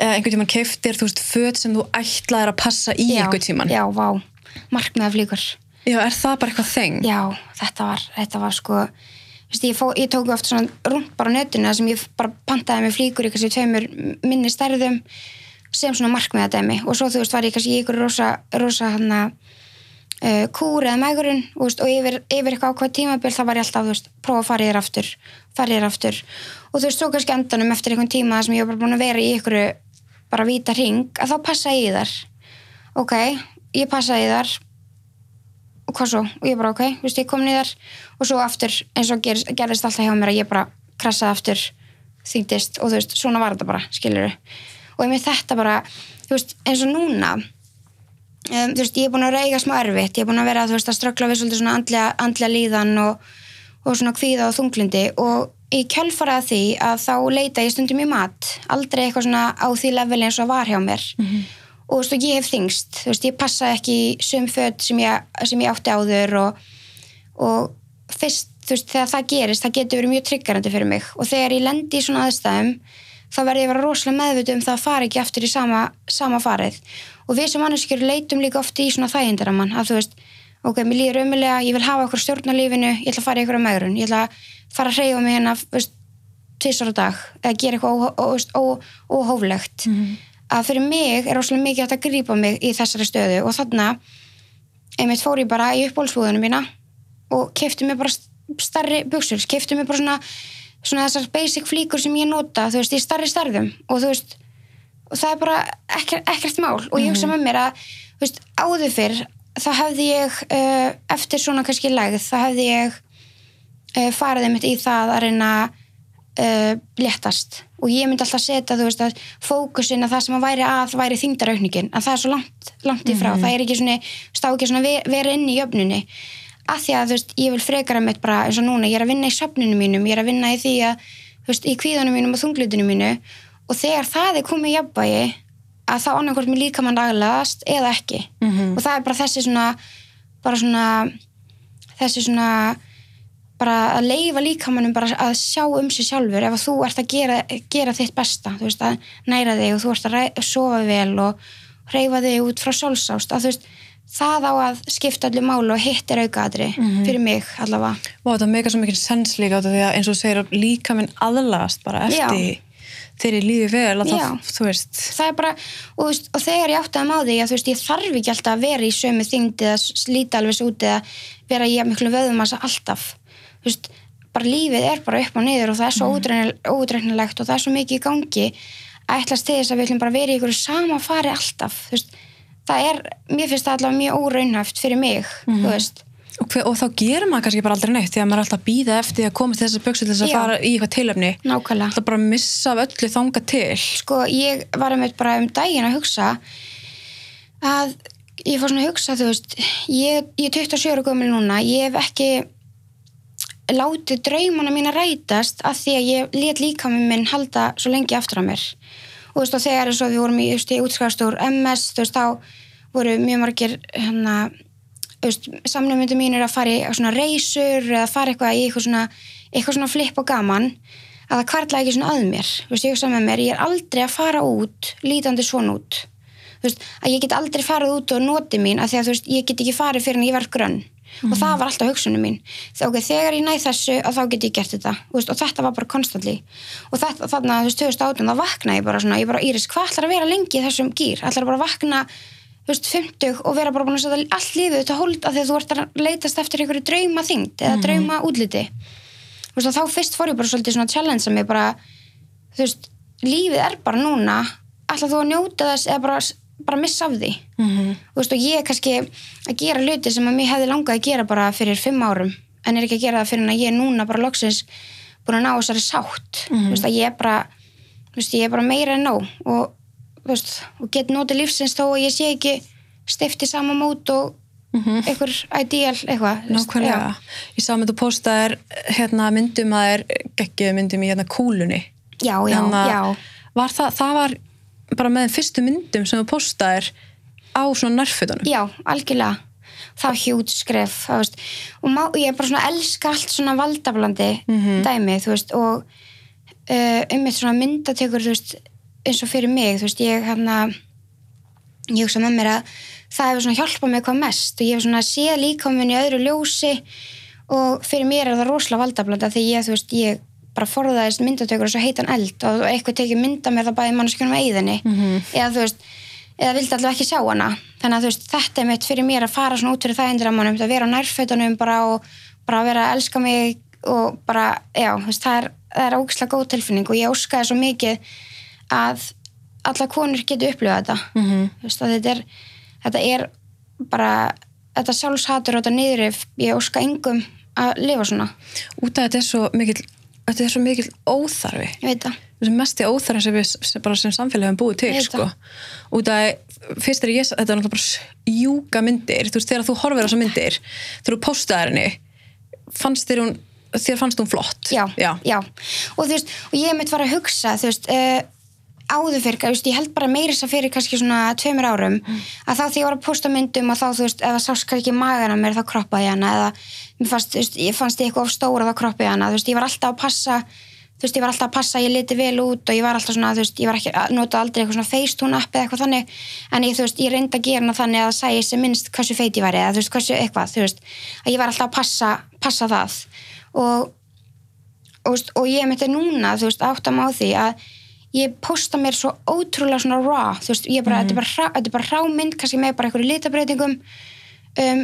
einhvern tímann keiftir, þú veist, föt sem þú ætlaðir að passa í já, einhvern tímann. já, vá, markmiða flíkur Já, er það bara eitthvað þeng? já, þetta var, þetta var sko Vist, ég, fó, ég tók oft svona rúnt bara á þar sem ég bara pantaði með flíkur í kannski tveimur minni stærðum sem svona markmiðadæmi. Og svo þú veist var ég kannski í ykkur rosa, rosa hana uh, kúr eða megurinn og, veist, yfir, yfir eitthvað ákveð tímabil þá var ég alltaf, veist, prófa að fara í þér aftur fara í þér aftur. Og þú veist, svo kannski endanum eftir einhvern tíma sem ég var bara búin að vera í ykkur bara víta ring, að þá passa ég þar. Ok, ég passa í þar og hvað svo, og ég bara ok, þú veist, ég kom niður. Og svo aftur eins og gerist, gerist alltaf hjá mér að ég bara krassaði aftur þýndist og þú veist, svona var þetta bara, skilur og ég með þetta bara, þú veist, eins og núna um, þú veist, ég er búin að reyga smá erfitt, ég er búin að vera, þú veist, að ströggla við svolítið svona andlega, andlega líðan og, og svona kvíða og þunglindi og í kjölfarað því að þá leita ég stundum í mat, aldrei eitthvað svona á því leveli eins og var hjá mér og veist, ég hef þingst, veist, ég passa ekki í sum föt sem sem ég átti áður og, og fyrst, veist, þegar það gerist, það getur verið mjög tryggarandi fyrir mig. Og þegar ég lendi í svona aðstæðum þá verði ég að vera rosalega meðvituð um það að fara ekki aftur í sama, sama farið. Og við sem manneskjur leitum líka oft í svona þægindaramann að þú veist, ok, mér líður ömulega ég vil hafa okkur stjórn á lífinu, ég ætla að fara í ykkur á megrun, ég ætla að fara að hreyfa mig hérna, tvisar á dag eða gera eitthvað ó- ó- veist, ó- óhóflegt að fyrir mig er rosalega mikið að grípa mig í þessari stöðu. Og þarna einmitt fór ég bara í uppbólsbúðunum mína og kefti mér bara starri buksur, kefti mér bara svona svona þessar basic flíkur sem ég nota þú veist, í starri starðum og þú veist og það er bara ekkert, ekkert mál. Og ég hugsa með mér að þú veist, áður fyrr þá hefði ég uh, eftir svona kannski lægð, þá hefði ég uh, farið einmitt í það að reyna uh, léttast og ég myndi alltaf setja þú veist að fókusin að það sem að væri að væri þingdaraukningin, en það er svo langt, langt í frá, það er ekki svona, stá ekki svona ve- vera inn í jöfnunni. Að því að þú veist, ég vil frekara mitt bara eins og núna, ég er að vinna í söfninu mínum ég er að vinna í því að, þú veist, í kvíðunum mínum og þunglutinu mínu. Og þegar það er komið í jafnvægi að þá annarkvort mér líka mann aðlaðast eða ekki. Mhm. og það er bara þessi svona bara svona þessi svona bara að leifa líkamannum bara að sjá um sig sjálfur ef að þú ert að gera, gera þitt besta þú veist að næra þig og þú ert að ræ, sofa vel og hreyfa þig út frá sjálfsást að þú veist það á að skipta allir málu og hitt er aukaðri fyrir mig allavega. Og þetta meika svo mikið sens líka því að eins og segir að líka minn aðlagast bara eftir ég lífi vel að það, það er bara, og, veist, og þegar ég átti að má að veist, ég þarf ekki alltaf að vera í sömu þyngdi eða slíta alveg svo út eða vera í miklu vöðumassa alltaf veist, bara lífið er bara upp og niður og það er svo mm. ódreiknilegt og það er svo mikið í gangi. Að ætlast til þess að við ætlum bara að vera í ykkur sama fari alltaf, þú veist. Það er, mér finnst það allavega mjög óraunhaft fyrir mig, þú veist. Og, hver, og þá gerir maður kannski bara aldrei neitt því að maður er alltaf að býða eftir að komast þessar buksu til þess að Já. fara í eitthvað tilöfni nákvæmlega. Það bara að missa af öllu þanga til. Sko ég var einmitt bara um daginn að hugsa að ég fór svona að hugsa þú veist ég, ég er 27 ára gömul núna ég hef ekki látið draumana mína rætast að því að ég let líka með minn halda svo lengi aftur á mér. Og þú veist og þegar eins og við vorum í, útskast úr MS þú veist þá voru mjög margir hérna samnumyndu mínir að fara í svona reysur eða fara eitthvað í eitthvað svona, eitthvað svona flip og gaman að það kvartla ekki svona að mér. Þú veist, ég hugsa með mér, ég er aldrei að fara út lítandi svona út. Þú veist, að ég get aldrei farið út og noti mín að því að þú veist, ég get ekki farið fyrir en ég verð grönn og það var alltaf hugsunum mín. Þegar, okay, þegar ég næð þessu að þá get ég gert þetta. Veist, og þetta var bara konstantli og þetta, þarna, þú veist, 2018 þá vakna ég bara svona, ég bara, Íris, hvað ætlar að vera lengi þessum gýr, ætlar bara að vakna þú veist, 50 og vera bara búin að setja allt lífið til hold að því að þú ert að leitast eftir einhverju drauma þyngd eða drauma útliti veist, og þá fyrst fór ég bara svolítið svona challenge að mig bara, þú veist, lífið er bara núna, ætlar þú að njóta þess eða bara, bara missa af því. Mm þú veist, og ég er kannski að gera hluti sem að mér hefði langað að gera bara fyrir fimm árum, en er ekki að gera það fyrir en að ég er núna bara loksins búin að ná þessari sátt, þú veist, að ég er bara veist, ég er bara meira en nóg. Og, veist, og get notið lífsins þó að ég sé ekki stifti sama mót og einhver ideal eitthvað, veist, Nákvæmlega. Ég sá með þú postaðir hérna myndum að er geggið myndum í hérna kúlunni. já, já, já, Hérna, já. Var það, það var bara með fyrstu myndum sem þú postaðir á svona nærfötunum. Já, algjörlega. Það var hjút skref, veist, og má, ég er bara svona elska allt svona valdablandi dæmi, þú veist, og uh, um eitt svona myndatökur, þú veist, eins og fyrir mig, þú veist, ég hérna, ég hugsa með mér að það hefur svona hjálpað mig hvað mest og ég hef svona séð líka minn í öðru ljósi og fyrir mér er það rosalega valdablanda því ég, þú veist, ég bara forðaðist myndatökur og svo heitan eld og eitthvað tekið mynda mér það bæði mannskjörnum að eyðinni. Eða þú veist, eða vildi alltaf ekki sjá hana. Þannig að þú veist, þetta er mitt fyrir mér að fara svona út fyrir það endur að mannum, að vera á nærfötunum bara og bara vera að elska mig og bara, já, veist, það er, það er ógislega góð tilfinning og ég óskaði svo mikið að alla konur getur upplifað þetta. Mhm. þú veist, þetta er þetta er bara þetta sjálfshatur og þetta niðrif ég óska engum að lifa svona. Út af þetta er svo mikill þetta er svo mikil óþarfi þessi mesti óþarfi sem við sem, bara sem samfélag hefum búið til sko. út af fyrst er ég þetta er náttúrulega bara sjúka myndir þú veist þegar þú horfir á þessar myndir þegar þú postaðir henni fannst þér hún þér fannst hún flott já, já. já. og þú veist, og ég mitt var að hugsa þú veist, uh, áður fyrir veist, ég held bara meira þess að fyrir kannski svona tveimur árum, að þá því ég var að posta myndum og þá þú veist, ef það sást kannski ekki magana mér þá kroppaði hana eða fannst, veist, ég fannst ég eitthvað of stóra þá kroppaði hana, þú veist, ég var alltaf að passa þú veist, ég var alltaf að passa, að ég liti vel út og ég var alltaf svona, þú veist, ég var ekki að nota aldrei eitthvað svona facetune app eða eitthvað þannig en ég, þú veist, ég reyndi að gera hana þannig að það sem minnst hversu feit ég væri eða þú veist, hversu eitthvað, þú veist, að ég var alltaf að passa, passa það og og, og ég myndi núna, þú veist, áttam á því að ég posta mér svo ótrúlega svona raw, þú veist, ég bara, þetta er bara, hrá- þetta er bara rámynd, kannski með bara einhverju litabreitingum um,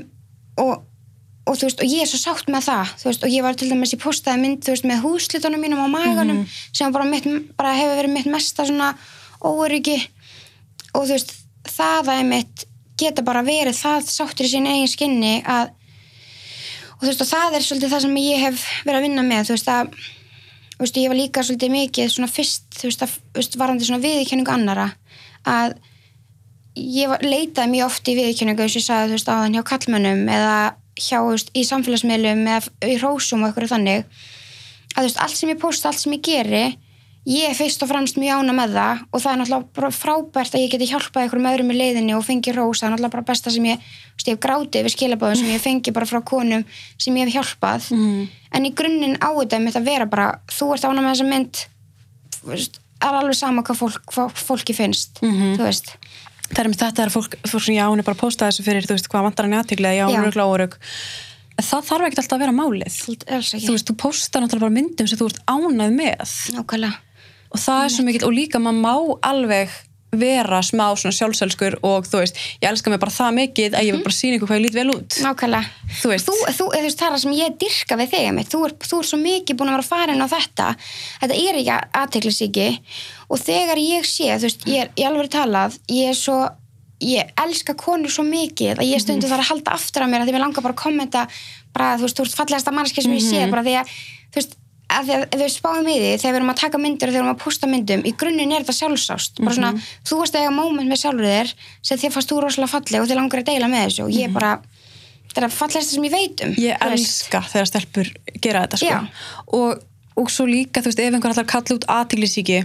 og, og þú veist, og ég er svo sátt með það, þú veist, og ég var til dæmis, ég postaði mynd, þú veist, með húslitunum mínum á maganum, sem bara, mitt, bara hefur verið mitt mesta svona óöryggi og þú veist, það að mitt geta bara verið það sáttur í sín eigin skinni að og þú veist og það er svolítið það sem ég hef verið að vinna með þú veist að veist, ég var líka svolítið mikið svona fyrst þú veist, að, veist varandi svona viðurkenningu annara að ég var, leitaði mjög oft í viðurkenningu eins og ég sagði þú veist áðan hjá kallmönnum eða hjá þú veist, í samfélagsmiðlum eða í rósum og eitthvað þannig að þú veist, allt sem ég posta, allt sem ég geri ég er fyrst og fremst mjög ána með það og það er náttúrulega frábært að ég geti hjálpað einhverjum öðrum í leiðinni og fengi rós það er náttúrulega bara besta sem ég, veist, ég hef grátið við skilabóðum sem ég fengi bara frá konum sem ég hef hjálpað. Mhm. en í grunninn á þetta mitt að vera bara þú ert ána með þessa mynd veist, alveg sama hvað, fólk, hvað fólki finnst Mhm. þú veist, það er með þetta er fólk, fólk sem hún er bara að posta þessu fyrir þú veist, hvað vantar hann í óörugg. það þarf ekkert alltaf að vera málið. Þú veist, þú postar náttúrulega bara myndum sem þú ert ánað með. Nákvæmlega og það er svo mikill, og líka maður má alveg vera smá svona sjálfselskur og þú veist, ég elska mig bara það mikið að ég vil bara sína ykkur hvað ég lít vel út Nákvæmlega. Þú veist. Þú, þú, þú veist, það er það sem ég dyrka við þig, mitt. Þú er, þú er svo mikið búin að vera farin á þetta. Þetta er ekki aðteklisíki og þegar ég sé, þú veist, ég er í alveg talað, ég er svo, ég elska konur svo mikið að ég stundu þarf að halda aftur af mér að því mér langar bara að kommenta bara, þú veist, þú ert fallegasta mannski sem ég sé, bara því að, þú veist, að því að ef við spáum í því þegar við erum að taka myndir og þegar við erum að posta myndum í grunninn er þetta sjálfsást. Bara svona, þú varst að eiga moment með sjálfur þér sem þér fannst þú rosalega falleg og þér langar að deila með þessu og ég bara þetta er að fallegasta sem ég veit um ég þú veist. elska þegar stelpur gera þetta sko. Og, og svo líka, þú veist, ef einhver að kalla út aðteglisíki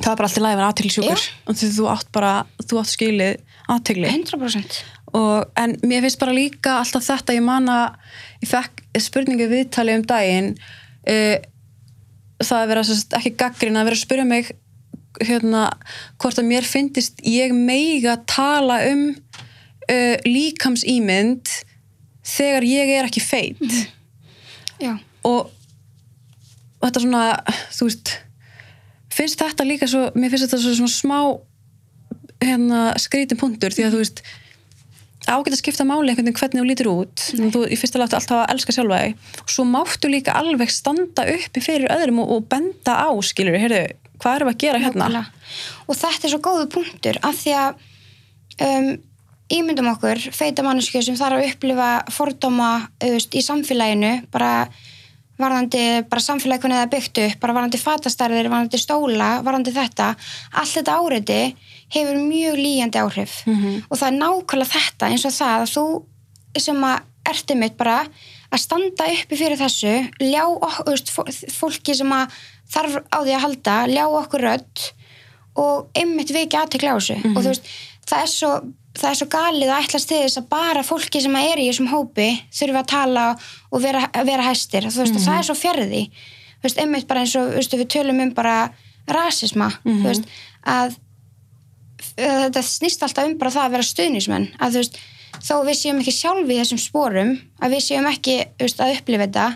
það er bara alltaf læfin aðteglisjúkur Já. og því þú átt bara, þú átt skilið aðtegli 100% og, en mér finnst bara líka alltaf þetta, ég man að ég fekk spurningu viðtali um daginn það að vera sérst, ekki gaggrinn að vera að spyrja mig hérna, hvort að mér finnist ég meiga tala um uh, líkams ímynd þegar ég er ekki feit. Já, og, þetta svona þú veist finnst þetta líka svo, mér finnst þetta svo smá hérna skrítin punktur því að þú veist ágætt að skipta máli einhvern veginn hvernig þú lítur út. Þú í fyrsta lagt alltaf að elska sjálfa þig. Svo máttu líka alveg standa uppi fyrir öðrum og, og benda á skilur, heyrðu, hvað erum við að gera hérna? Nákvæmlega. og þetta er svo góðu punktur af því að um, ímyndum okkur, feita manneskju sem þarf að upplifa fordóma auðvist, í samfélaginu bara varðandi bara samfélagi hvernig það er byggt upp bara varðandi fatastærðir, varðandi stóla varðandi þetta, allt þetta áreiti hefur mjög líjandi áhrif. Og það er nákvæmlega þetta eins og það að þú sem að ertu mitt bara að standa uppi fyrir þessu ljá ok- þú veist, fó- fólki sem að þarf á því að halda ljá okkur rödd og einmitt vekja aðtekla á þessu. Og þú veist, það er svo það er svo galið að ætlast til þess að bara fólki sem er í þessum hópi þurfi að tala og vera, vera hæstir. Þú veist, það er svo fjarrði þú veist, einmitt bara eins og þú veist, við tölum um bara rasisma, þú veist, að þetta snýst alltaf um bara það að vera stuðnismenn að þú veist, þó við séum ekki sjálfi í þessum sporum, að við séum ekki þú veist, að upplifa þetta,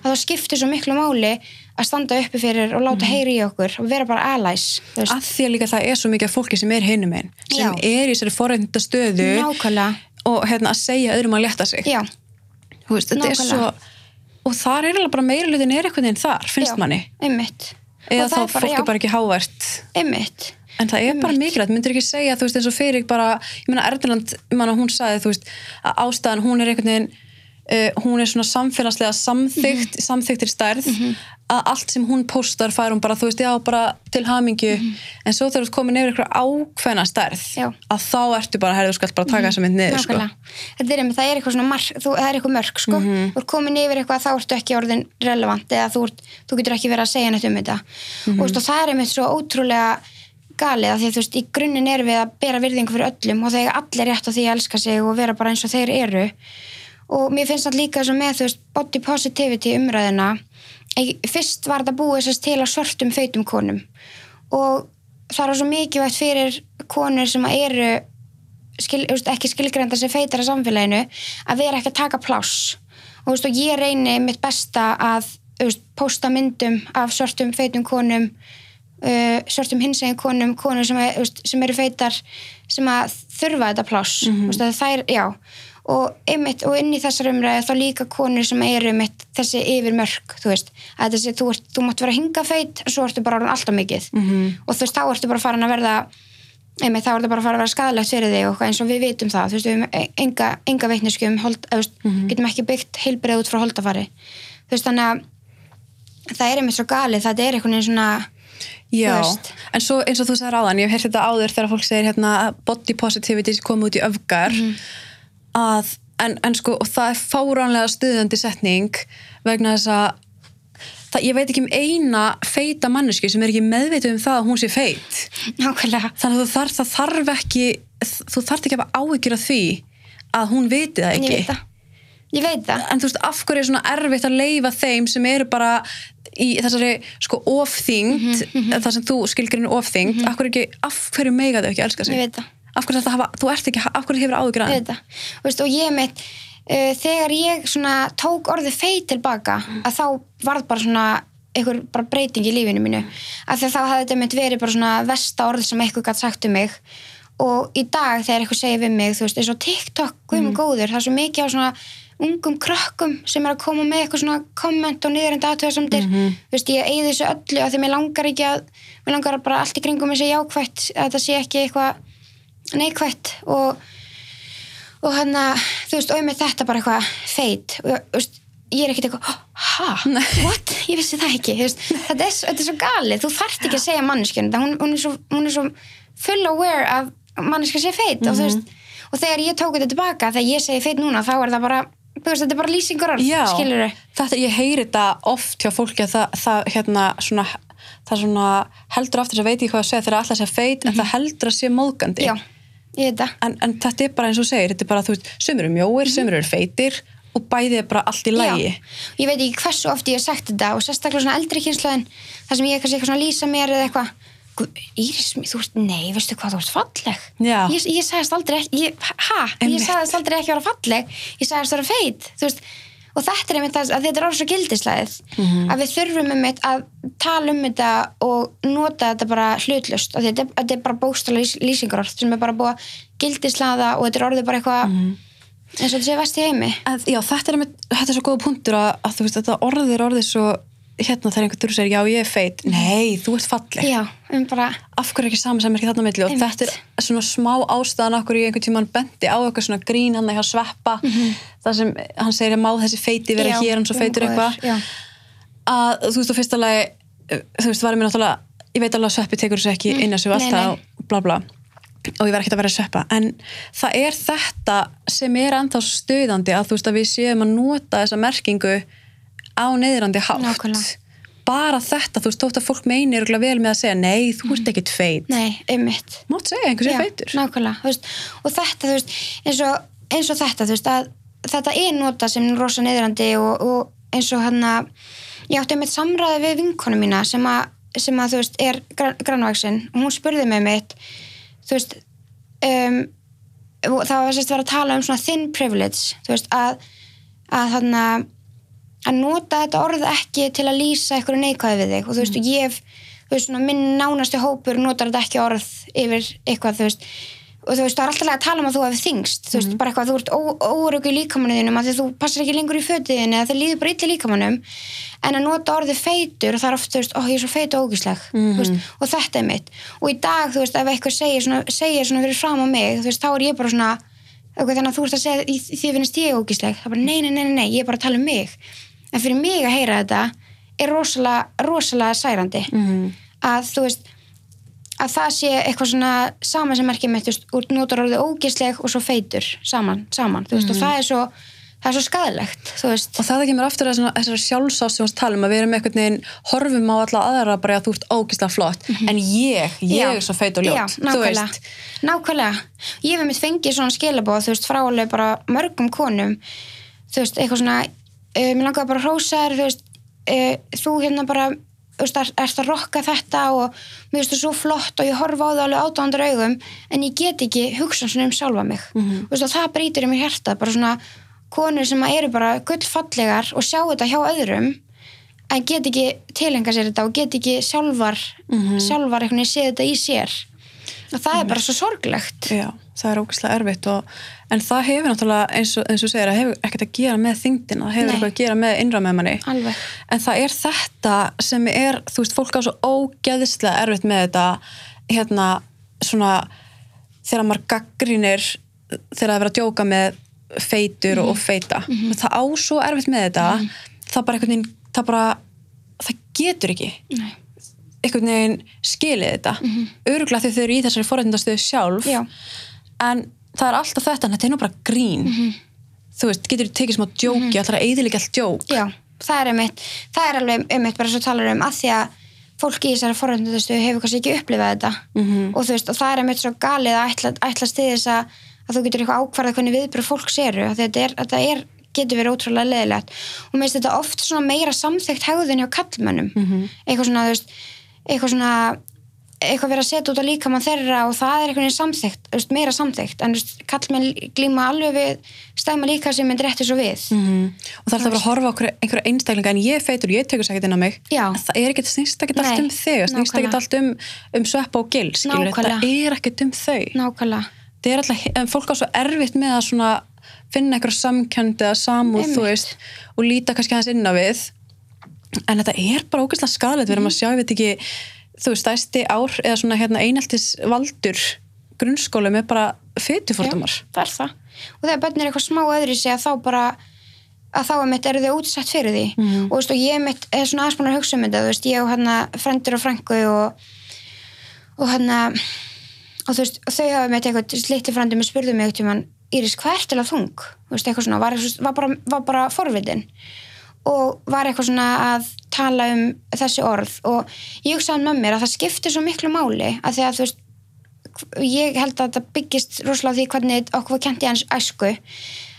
að það skiptir svo miklu máli að standa uppi fyrir og láta heyri í okkur og vera bara allies að því að líka það er svo mikið fólki sem er hinum einn sem Já. er í þessari forreynda stöðu nákvæmlega. og hérna að segja öðrum að létta sig. Já, veist, þetta er svo og þar er eiginlega bara meira hlutin er einhvern veginn þar, finnst já, manni. einmitt. Eða þá fólk er bara ekki hávært einmitt. En það er bara Einmitt. mikilvægt, myndir ekki segja þú veist eins og fyrir bara, ég ég meina hún sagði þú veist að ástæðan hún er veginn uh, hún er svona samfélagslega samþygt Mhm. samþygtir stærð að allt sem hún postar fær hún bara, þú veist, já, bara til hamingju en svo þegar þú ert komin yfir eitthvað ákveðna stærð, Mhm. Já. Mhm. að þá ertu bara herðu, þú skalt bara taka þessa mynd niður, sko er, það er eitthvað svona mark, þú, það er eitthvað mörg sko. Mhm. þú ert komin yfir eitthvað þá ertu ekki orðin relevant eða þú, þú getur ekki verið að segja neitt um þetta Mhm. og, þú veist, það er einmitt svo ótrúlega galið að því að þú veist, í grunninn erum við að bera virðingu fyrir öllum og þeir allir rétt á því að elska sig og vera bara eins og þeir eru og mér finnst það líka svo með þú veist, body positivity umræðina fyrst var þetta búið sérst til á svörtum feitum konum. Og það er svo mikilvægt fyrir konur sem eru skil, ekki skilgrenda sem feitar að samfélaginu að vera ekki að taka pláss. Og, og ég reyni mitt besta að posta myndum af svörtum feitum konum uh, svörtum hinsegin konum konur sem, sem eru feitar sem að þurfa þetta pláss. Mm -hmm. það er, já og, einmitt, og inn í þessar umræði þá líka konur sem eru einmitt þessi yfir mörg þú veist, að þessi, þú, ert, þú mátt vera hingafeit og svo ertu bara orðin alltaf mikið -hmm. og þú veist, þá ertu bara farin að verða einmitt, þá er þetta bara fara að vera skadalegt fyrir þig og eins og við vitum það, þú veist, við hefum enga, enga veitnisku um, hold, eða, þú veist, getum ekki byggt heilbreið út frá holdafari þú veist, þannig að það er einmitt svo galið, það er einhvern veginn svona Já, veist. en svo eins og þú sagði ráðan, ég hef heyrt þetta áður þegar fólk segir hérna body positivity sem kom út í öfgar Mhm. Að, en, en sko, og það er fáránlega stuðandi setning vegna þess að það, ég veit ekki um eina feita manneski sem er ekki meðvitið um það að hún sé feit. Nákvæmlega. Þannig að þú þarf, það þarf ekki þú þarf ekki að hafa áhyggjur af því að hún viti það ég ekki. veit það, ég veit það. En þú veist, af hverju er svona erfitt að leifa þeim sem eru bara í þessari sko ofþyngd Mhm, það sem þú skilgrinu ofþyngd hverju ekki, af hverju meiga þau ekki að elska sig? Ég veit það af hverju þetta hafa, þú ert ekki, af hverju hefur að það. Þú veist, og ég mitt uh, þegar ég svona tók orðið feit tilbaka að þá varð bara svona einhver bara breyting í lífinu mínu. Að þá hafði þetta mitt verið bara svona versta orð sem eitthvað gætt sagt um mig. Og í dag þegar eitthvað segir við mig þú veist, eins og TikTok, guðum góður það er svo mikið á svona ungum krökkum sem er að koma með eitthvað svona komment og niður en dagtöðasamdir mm veist, ég eigði þessu öllu að því mér langar ekki að mér langar bara allt í kringum þessi jákvætt að þetta sé ekki eitthvað neikvætt og og hann að, þú veist, og með þetta bara eitthvað feit og þú veist, ég er ekkert eitthvað, ha, what? Ég vissi það ekki, veist, þetta er, þetta er svo galið, þú þarft ekki að segja manneskjörn, hún, hún, hún er svo full aware af manneskjörn sé feit. Og þú veist, og þegar ég tók þetta tilbaka, þegar ég segi feit núna, þá er það bara, veist, þetta er bara lýsingur orð, Já, skilur þau? þetta, ég heyri þetta oft hjá fólki að það, það hérna svona það svona heldur aftur að veit ég hvað að segja þegar alltaf sé feit en það heldur að sé móðgandi. Já, ég. En, en þetta er bara eins og segir, þetta er bara þú veist, sömur eru mjóir, sömur eru feitir og bæði er bara allt í lægi Já, ég veit ekki hversu oft ég hef sagt þetta og sérstaklega svona eldri kynslaðin þar sem ég eitthvað svona að lýsa mér eða eitthvað. Íris, þú ert, nei, veistu hvað, þú ert falleg. Já. ég, ég sagðist aldrei ekki ég, ha, ég sagðist aldrei ekki að vera falleg. Ég sagðist að vera feit þú veist, og þetta er einmitt það að þetta er orðið svo gildislæðið Mhm. að við þurfum einmitt að tala um þetta og nota þetta bara hlutlust og þetta, þetta er bara bókstala lýsingarorð sem er bara búið að gildislaða og þetta er orðið bara eitthvað Mhm. eins og þetta sé vest í heimi En, já, þetta er, með, þetta er svo góða punktur að, að þú veist, þetta orðið er orðið svo hérna þegar einhvern þurr segir, já ég er feit. Nei, þú ert falleg, já, um bara af hverju ekki saman sem er ekki þarna á milli? Og þetta er svona smá ástæðan okkur í einhvern tímann bendi á eitthvað svona grín hann hjá sveppa þar sem hann segir að má þessi feiti vera Mhm. Já, hér hann svo feitur guð minn eitthvað. að þú veist, á fyrsta lagi uh, þú veist, varum við náttúrulega ég veit alveg að sveppi tekur þessu ekki inn að Mm, nei, alltaf bla bla. Og ég var ekkert að vera að sveppa. En það er þetta sem er ennþá svo stuðandi að þú veist að við séum að nota þessa merkingu á neyðrandi hátt. Nákvæmlega. bara þetta, þú veist, þótt að fólk meinir örugglega vel með að segja, nei, þú ert ekkert feit. Nei, einmitt. mátt segja einhversu Já, feitur. Nákvæmlega, veist, og þetta, þú veist, eins og, eins og þetta, veist, að þetta er nota sem rosa neyðrandi og, og eins og hann að, ég átti einmitt samræði við vinkonu mína sem að, sem að þú veist, er grannvæksin og hún spurði mig mitt, þú veist, um, það var að vera að tala um svona thin privilege, þú veist, að, að hann að, að nota þetta orð ekki til að lýsa eitthvað neikvæði við þig. Og þú veist, og ég hef þú veist, svona, minn nánasti hópur notar þetta ekki orð yfir eitthvað, þú veist. Og þú veist, það er alltaf að tala um að þú hefur þingst þú veist, bara eitthvað, þú ert óröku í líkamannuðinum að þú passar ekki lengur í fötiðinni eða það líður bara illa í líkamannum en að nota orðið feitur og það er oft, þú veist, ó, ég er svo feit og ógísleg mm veist, og þetta er mitt. Og í dag, þú veist, ef eitthvað segir svona, segir svona fyrir fram á mig, þú veist, þá er ég bara svona eitthvað, þannig að þú ert að segja því finnst ég ógísleg, það er bara, nei, nei, nei, nei, nei, ég er bara að tala um mig en fyrir mig að heyra þetta er rosalega, rosalega særandi. Mhm. að þú veist að það sé eitthvað svona saman sem merkja með, þú veist, úr notar orðið ógisleg og svo feitur saman, saman þú veist, og það er svo það er svo skadalegt, þú veist. Og það kemur aftur að þessari sjálfsást sem við talum að við erum einhvern veginn horfum á alla aðra bara að þú ert ógislega flott en ég, ég Já. er svo feit og ljót Já, nákvæmlega, nákvæmlega. Ég hef mitt fengið svona skilabóð þú veist, frá alveg bara mörgum konum þú veist, eitthvað svona uh, mér langaði bara að hrósa þér þú veist, uh, þú hérna bara þú veist, er, ert að rokka þetta og mér finnst þú svo flott og ég horfa á það alveg átándur augum en ég get ekki hugsa svona um sjálfa mig. Þú veist, það brýtur í mér hjarta bara svona konur sem eru bara gullfallegar og sjá þetta hjá öðrum en get ekki tilenga sér þetta og get ekki sjálfar sjálfar einhvern veginn séð þetta í sér það er bara svo sorglegt. Já, það er ógislega erfitt og, en það hefur náttúrulega eins og, eins og segir að hefur ekkert að gera með þyngdina það hefur eitthvað að gera með innra með manni. Alveg, en það er þetta sem er þú veist, fólk á svo ógeðislega erfitt með þetta hérna svona þegar maður gaggrínir þegar það er verið að djóka með feitur og feita. Það á svo erfitt með þetta það bara veginn það bara, það getur ekki. Nei. Einhvern veginn skilið þetta mm -hmm. öruglega því þau eru í þessari forrættindastöðu sjálf Já. en það er alltaf þetta en þetta er nú bara grín þú veist, getur þú tekið smá djóki mm -hmm. alltaf eðilega allt djók já, það er einmitt það er alveg einmitt bara svo talar um að því að fólki í þessari forröndustu hefur kannski ekki upplifað þetta Mhm. og þú veist, og það er einmitt svo galið að ætla, ætlast til þess að, að þú getur eitthvað ákvarðað hvernig viðbröð fólks eru þetta er, þetta er getur verið ótrúlega leðilegt og mér finnst þetta oft meira samþygt hegðun hjá kallmönnum Mhm. eitthvað svona, þú veist, eitthvað svona eitthvað verið að setja út á líkamann þeirra og það er eitthvað samþygt, veist, meira samþygt. En veist, kallmenn glíma alveg við stæma líka sem myndir rétti svo við. -hmm. og það er alltaf bara að horfa okkur, einhverja einstaklinga en ég er feitur, ég tekur sækert inn á mig. Já. En það er ekkert, snýst ekkert allt um þig það snýst ekkert allt um, um sveppa og gil það er ekkert um þau. Nákvæmlega. Það er alltaf, fólk á svo erfitt með að finna einhverja samkjönd eða samúð, og líta kannski aðeins inn á við en þetta er bara ógeðslega skadalegt við erum að sjá, ég veit ekki þú veist, stæsti ár eða svona hérna eineltis valdur grunnskóla með bara fytufordumar Já, það er það. Og þegar börn er eitthvað smá öðru sig að þá bara að þá er mitt eru þau útsett fyrir því Mhm. og veist og ég mitt er svona aðspunar að hugsa um þetta, þú veist, ég og hérna frendur og frængu og og hérna og þú veist, og þau hafa mitt eitthvað slíti frendur með spurðu mig eitthvað Íris, hvað er til að þung? Þú veist, eitthvað svona, var, var, bara, bara forvitin og var eitthvað svona að tala um þessi orð. Og ég hugsaði með mér að það skiptir svo miklu máli að því að þú veist ég held að þetta byggist rosalega því hvernig okkur í hans æsku.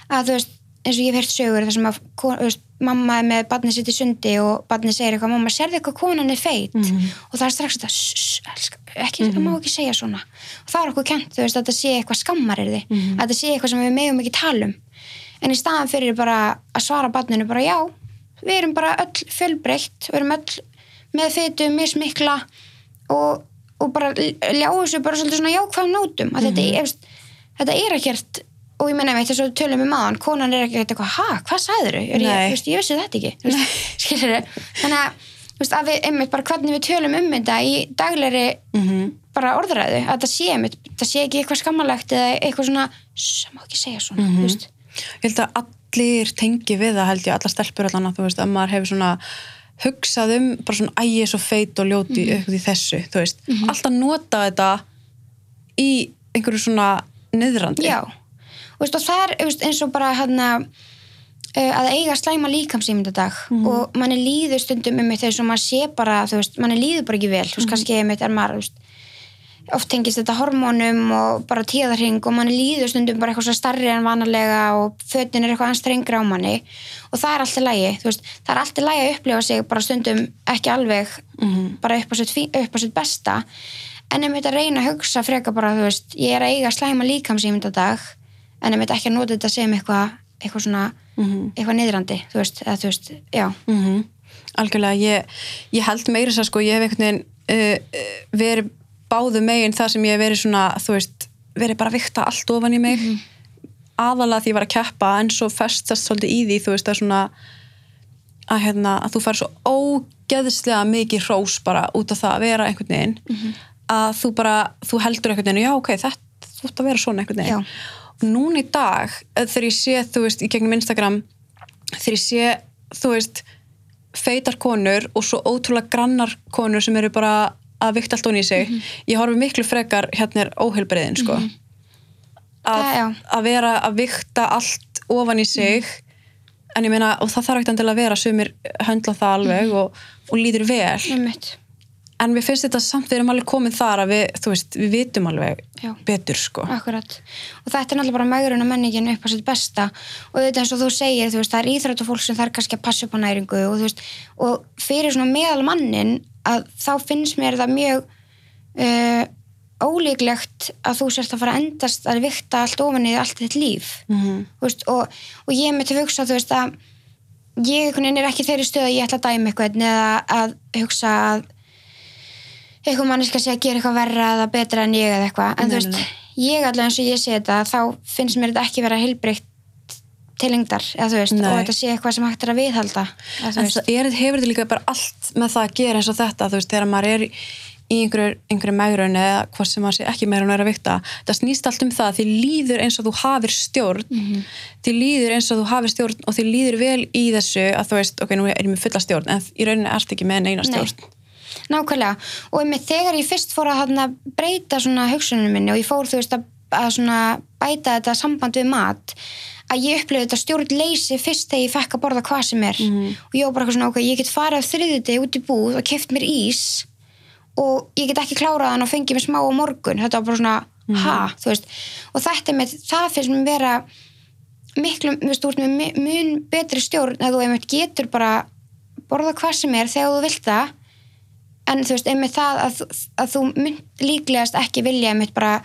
Að þú veist, eins og ég hef heyrt sögur þar sem að veist, mamma er með barnið sitt í sundi og barnið segir eitthvað mamma, sérðu eitthvað konan er feit? Og það er strax þetta, "Sss, elska, ekki, það má ekki segja svona. Og það er okkur kent, þú veist, að þetta sé eitthvað skammar er þið, að þetta sé eitthvað sem við megum ekki tala um. En í staðan fyrir bara að svara barninu bara já við erum bara öll fjölbreytt við erum öll með fytu, mismikla og, og bara ljá þessu bara svolítið svona jákvæðum nótum að þetta, er, veist, þetta er ekkert og ég menna með þess að tölum við maðan konan er ekkert eitthvað, ha, hvað sagður þau? Ég, veist, ég vissi þetta ekki skilur þannig að, að við, einmitt, bara hvernig við tölum um þetta í daglegri Mhm. bara orðræðu, að það sé einmitt, það sé ekki eitthvað skammalegt eða eitthvað svona sem má ekki segja svona, Mhm. þú veist ég held að allir tengi við það held ég, allar stelpur allan að þú veist að maður hefur svona hugsað um bara svona ægi svo feit og ljóti mm -hmm. í þessu, þú veist, alltaf nota þetta í einhverju svona niðrandi Já, og, veist, og það er veist, eins og bara hérna að eiga slæma líkamsýmyndadag Mhm. og manni líður stundum um þegar svo maður sé bara, þú veist, manni líður bara ekki vel þú Mhm. veist, kannski einmitt er maður þú veist, oft tengist þetta hormónum og bara tíðarhing og manni líður stundum bara eitthvað svo starri en vanalega og fötin er eitthvað anstrengra á manni og það er alltaf lægi, þú veist, það er alltaf lægi að upplifa sig bara stundum ekki alveg Mhm. bara upp á sitt, besta en myndi að reyna að hugsa freka bara, þú veist, ég er að eiga slæma líkamsýmyndadag en ég myndi ekki að nota þetta sem eitthvað eitthvað svona, Mhm. eitthvað niðrandi þú veist, eða þú veist, já Mhm. algjörlega, ég, ég held meira þess að sko, ég hef einhvern veginn uh, verið báðu megin það sem ég hef verið svona, þú veist, verið bara vikta allt ofan í mig. Aðalega því ég var að keppa en svo festast svolítið í því, þú veist, að svona að, hérna, að þú fær svo ógeðslega mikið hrós bara út af það að vera einhvern veginn að þú bara, þú heldur einhvern veginn já ok, þetta, þú ert að vera svona einhvern veginn. Núna í dag, eh, þegar ég sé þú veist, í gegnum Instagram þegar ég sé, þú veist feitar konur og svo ótrúlega grannar konur sem eru bara að vikta allt onni í sig. Ég horfi miklu frekar hérna er óheilbreiðin sko. Að, Það, já. að vera að vikta allt ofan í sig en ég meina og það þarf ekkert að vera sumir höndla það alveg og, og líður vel en mér finnst þetta samt við erum alveg komin þar að við, þú veist, við vitum alveg Já. betur sko Akkurat. Og þetta er náttúrulega bara maugurinn og menningin upp á sitt besta og þetta eins og þú segir, þú veist, það er íþrætt fólk sem þarf kannski að passa upp á næringu og þú veist, og fyrir svona meðal mannin að þá finnst mér það mjög uh, ólíklegt að þú sérst að fara að endast að vikta allt ofan í allt þitt líf Mhm. Þú veist, og, og ég myndi hugsa, þú veist, að ég er ekki þeirri stöð að ég ætla að dæma eitthvað eða að hugsa að eitthvað manneska sé að gera eitthvað verra eða betra en ég eða eitthvað en Nei, þú veist, nei, ég allavega eins og ég sé þetta þá finnst mér þetta ekki vera heilbreykt til lengdar, eða þú veist, Nei. og þetta sé eitthvað sem hægt er að viðhalda eða en það er, hefur þetta líka bara allt með það að gera eins og þetta, þú veist, þegar maður er í einhverju, megrun eða hvort sem maður sé ekki megrun er að vikta það snýst allt um það, því líður eins og þú hafir stjórn Mhm. því líður eins og þú hafir stjórn og því líður vel í þessu að þú veist, ok, nú er ég með fulla stjórn en í rauninni ert ekki með neina Nei. Nákvæmlega. Og einmitt þegar ég fyrst fór að þarna, breyta hugsunum minni og ég fór þú veist að, að svona bæta þetta samband við mat að ég upplifði þetta stjórn leysi fyrst þegar ég fekk að borða hvað sem er. Og ég var bara svona, ok, ég get farið á þriðuti út í búð og keft mér ís og ég get ekki klárað hann og fengið mér smá á morgun, þetta var bara svona ha, þú veist, og þetta með það finnst mér vera miklu, þú veist, ert með mun betri stjórn að þú einmitt getur bara borða hvað sem er þegar þú vilt það en þú veist, einmitt það að, að þú mynd líklegast ekki vilja einmitt bara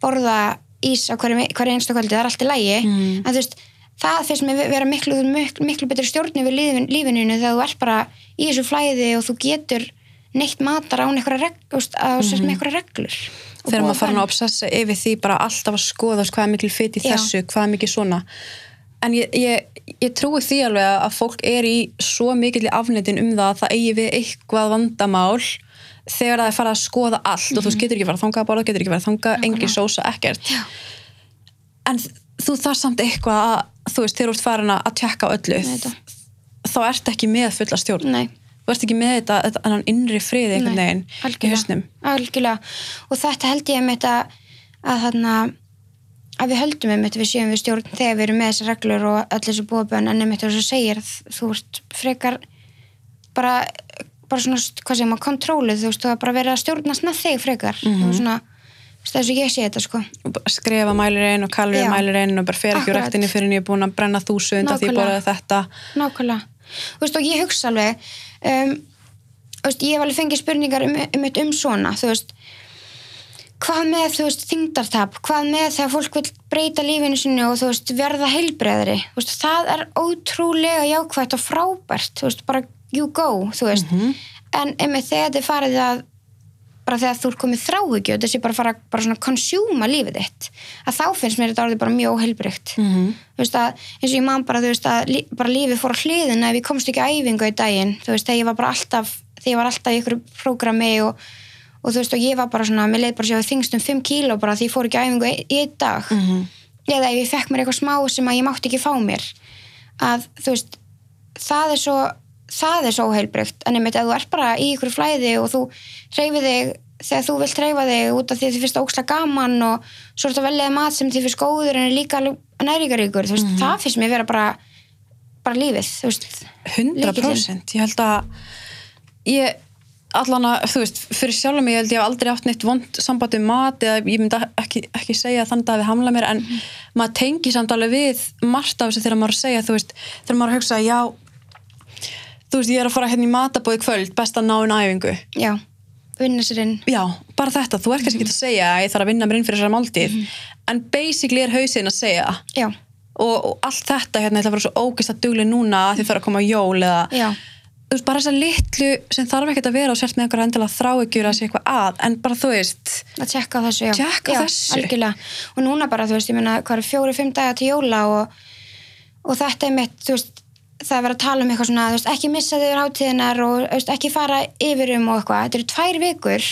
borða ís á hverju, hverju einstu kvöldi, það er allt í lægi Mm. en þú veist, það finnst mér vera miklu, miklu, miklu betri stjórni við lífin, lífininu þegar þú ert bara í þessu flæði og þú getur neitt matar án með eitthvað reglur. Þegar maður fara að obsessa yfir því bara alltaf að skoða þú veist, hvað er mikil fit í þessu, hvað er mikil svona en ég, ég, ég trúi því alveg að fólk er í svo mikil afnættin um það að það eigi við eitthvað vandamál þegar það er farið að skoða allt. Og þú veist, getur ekki farið að þanga að borða, getur ekki farið að þanga, engin sósa, ekkert. Já. en þú þarf samt eitthvað að þú veist, þú ert farin að tjekka öllu Nei, þá ert ekki með fulla stjórn. Nei. þú ert ekki með þetta, þetta annan innri friði einhvern veginn í hausnum. Algjörlega. Og þetta held ég með þetta að þarna að við höldum um þetta við séum við stjórn þegar við erum með þessar reglur og öll þessu búabönn en einmitt þess að segir þú ert frekar bara, bara svona, hvað segir maður, kontróluð þú veist, þú er bara verið að stjórnast með þig frekar mm. -hmm. svona, þú veist, þess að ég sé þetta sko og bara skrifa mælir inn og kalvið Já. mælir inn og bara fer ekki úr rektinni fyrir en ég er búin að brenna þúsund af því borðaði þetta nákvæmlega, þú veist, og ég hugsa alveg um, þú veist, ég hef alveg fengið spurningar um, um, um svona þú veist hvað með, þú veist, þingdartap hvað með þegar fólk vil breyta lífinu sinu og þú veist, verða heilbreðari þú veist, það er ótrúlega jákvætt og frábært, þú veist, bara you go, þú veist, en einmitt þegar er farið að bara þegar þú ert komið þráhyggju og þessi bara fara bara svona konsjúma lífið þitt að þá finnst mér þetta orðið bara mjög óheilbrygt Mhm. þú veist að eins og ég man bara þú veist að lí, bara lífið fór á hliðina ef ég komst ekki að æfingu í daginn þú veist þegar ég var bara alltaf og, þú veist og ég var bara svona, mér leið bara sér þingstum 5 kíló bara því ég fór ekki að æfingu í, dag. Mhm. eða ef ég fekk mér eitthvað smá sem að ég mátti ekki fá mér. Að þú veist það er svo það er svo óheilbrygt en einmitt ef þú ert bara í ykkur flæði og þú hreyfið þig þegar þú vilt hreyfa þig út af því að þið finnst óksla gaman og svo er þetta veljaði mat sem þið finnst góður en er líka næringaríkur þú veist, það finnst mér vera bara bara lífið, þú veist. 100% ég held að ég allan að, þú veist, fyrir sjálf mig ég held ég hef aldrei átt neitt vond samband um mat eða ég myndi ekki, ekki segja þannig að við hamla mér en maður tengi samt alveg við margt af þessu þegar maður er að segja, þú veist þegar maður er að hugsa, já þú veist, ég er að fara hérna í matabóði kvöld best að ná einn æfingu. Já, vinna sér inn. Já, bara þetta, þú ert kannski ekki að segja að ég þarf að vinna mér inn fyrir þessar máltíð en basically er hausinn að segja. Það. já, og, og allt þetta hérna, eða þú veist, bara þessa litlu sem þarf ekkert að vera og sért með einhverja endilega þráhyggjur að sé eitthvað að, en bara þú veist að tjekka á þessu já. Tékka á já, þessu. algjörlega. og núna bara, þú veist, ég meina hvað er fjóri, fimm daga til jóla og, og þetta er mitt, þú veist það er verið að tala um eitthvað svona, þú veist, ekki missa þig yfir hátíðinar og þú veist, ekki fara yfir um og eitthvað, þetta eru tvær vikur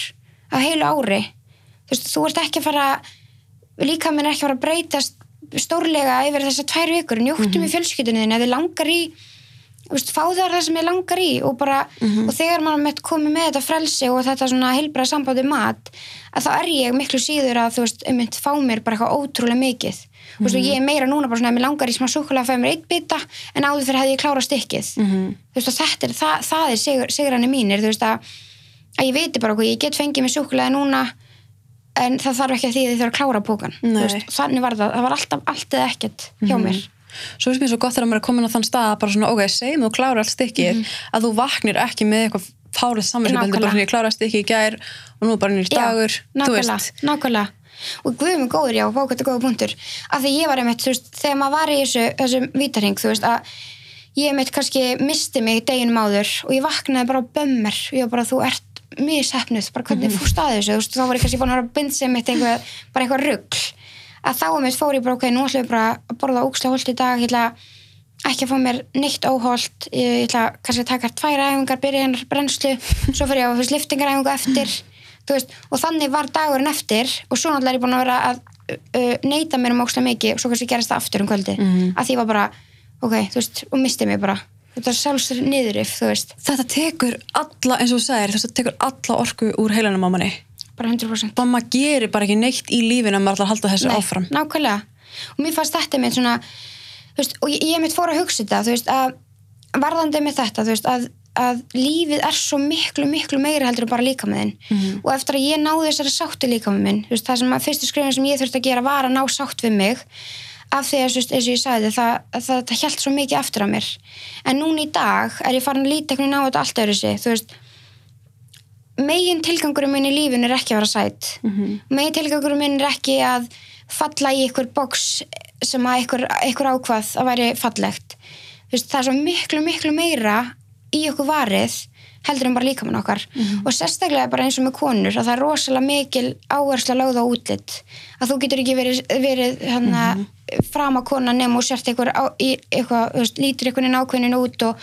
á heilu ári þú veist, þú ert ekki að fara líka minn er ekki að fara að breytast stórlega yfir þessar tvær vikur njóttum Mhm. í fjölskyldunni þinni, ef þið langar í veist, fá þar það sem ég langar í og bara, og þegar maður mitt komið með þetta frelsi og þetta svona heilbræða sambandi mat, að þá er ég miklu síður að, þú veist, um mitt fá mér bara eitthvað ótrúlega mikið, þú veist, og ég er meira núna bara svona að mér langar í smá súkulega að fæða mér eitt bita, en áður fyrir hefði ég klárað stykkið. Mhm. þú veist, þetta er, það, það er sigur, sigranir mínir, þú veist, að, að ég veit bara hvað, ég get fengið mér súkulega núna en það þarf ekki að því að ég þarf að klára veist, þannig var það, það var alltaf allt eða ekkert hjá mér svo finnst mér svo gott þegar maður er komin á þann stað að bara svona, ok, segjum þú klárar allt stikkið að þú vaknir ekki með eitthvað fárið samanskjöld, bara svona ég klárar stikkið í gær og nú bara nýr dagur Já, þú veist, nákvæmlega. Og guðum er góður, já, bókvæmt er góða punktur. Af því ég var einmitt, þú veist, þegar maður var í þessu þessum vítarhing, þú veist, að ég einmitt kannski misti mig deginum áður og ég vaknaði bara og ég var bara, þú ert mishefnuð, bara hvernig Mhm. fórst að þessu, þú veist, þá var ég kannski búin að binda mitt einhver, bara eitthvað rugl að þá einmitt fór ég bara, ok, nú ætlum ég bara að borða ókslega holt í dag, ég ætla ekki að fá mér neitt óholt ég ætla kannski að taka tvær æfingar byrja hennar brennslu, svo fyrir ég á fyrst liftingaræfingu eftir þú veist, og þannig var dagurinn eftir og svo náttúrulega er ég búin að vera að uh, neyta mér um ókslega mikið og svo kannski gerast það aftur um kvöldi að því ég var bara, ok, þú veist, og misti mig bara. Þetta er sjálfsögur niðurif, þú veist. Þetta tekur alla, eins og þú sagðir, þetta tekur alla orku úr heilanum á manni bara 100% og maður gerir bara ekki neitt í lífinu að maður að halda þessu áfram. nákvæmlega. Og mér fannst þetta með svona veist, og ég, ég mitt fór að hugsa þetta veist, að varðandi með þetta veist, að, að lífið er svo miklu miklu meiri heldur en bara líka með þinn Mhm. og eftir að ég náði þessari sáttu líka með minn það sem að fyrstu skrifin sem ég þurfti að gera var að ná sátt við mig af því að, eins og ég sagði það, það, það hjælt svo mikið aftur af mér. En núna í dag er ég farin að líta einhvern veginn á þetta allt öðru sig þú veist megin tilgangurinn minn í lífinu er ekki að vera sætt Mhm. megin tilgangurinn minn er ekki að falla í ykkur box sem að ykkur, ykkur ákvað að væri fallegt. Veist, það er svo miklu miklu meira í okkur varið heldur en bara líkamann okkar. Og sérstaklega bara eins og með konur að það er rosalega mikil áhersla lögð á útlit. Að þú getur ekki verið, verið hana, fram að kona nema og sért eitthvað, á, í, eitthvað veist, lítur einhvern veginn ákveðin út og,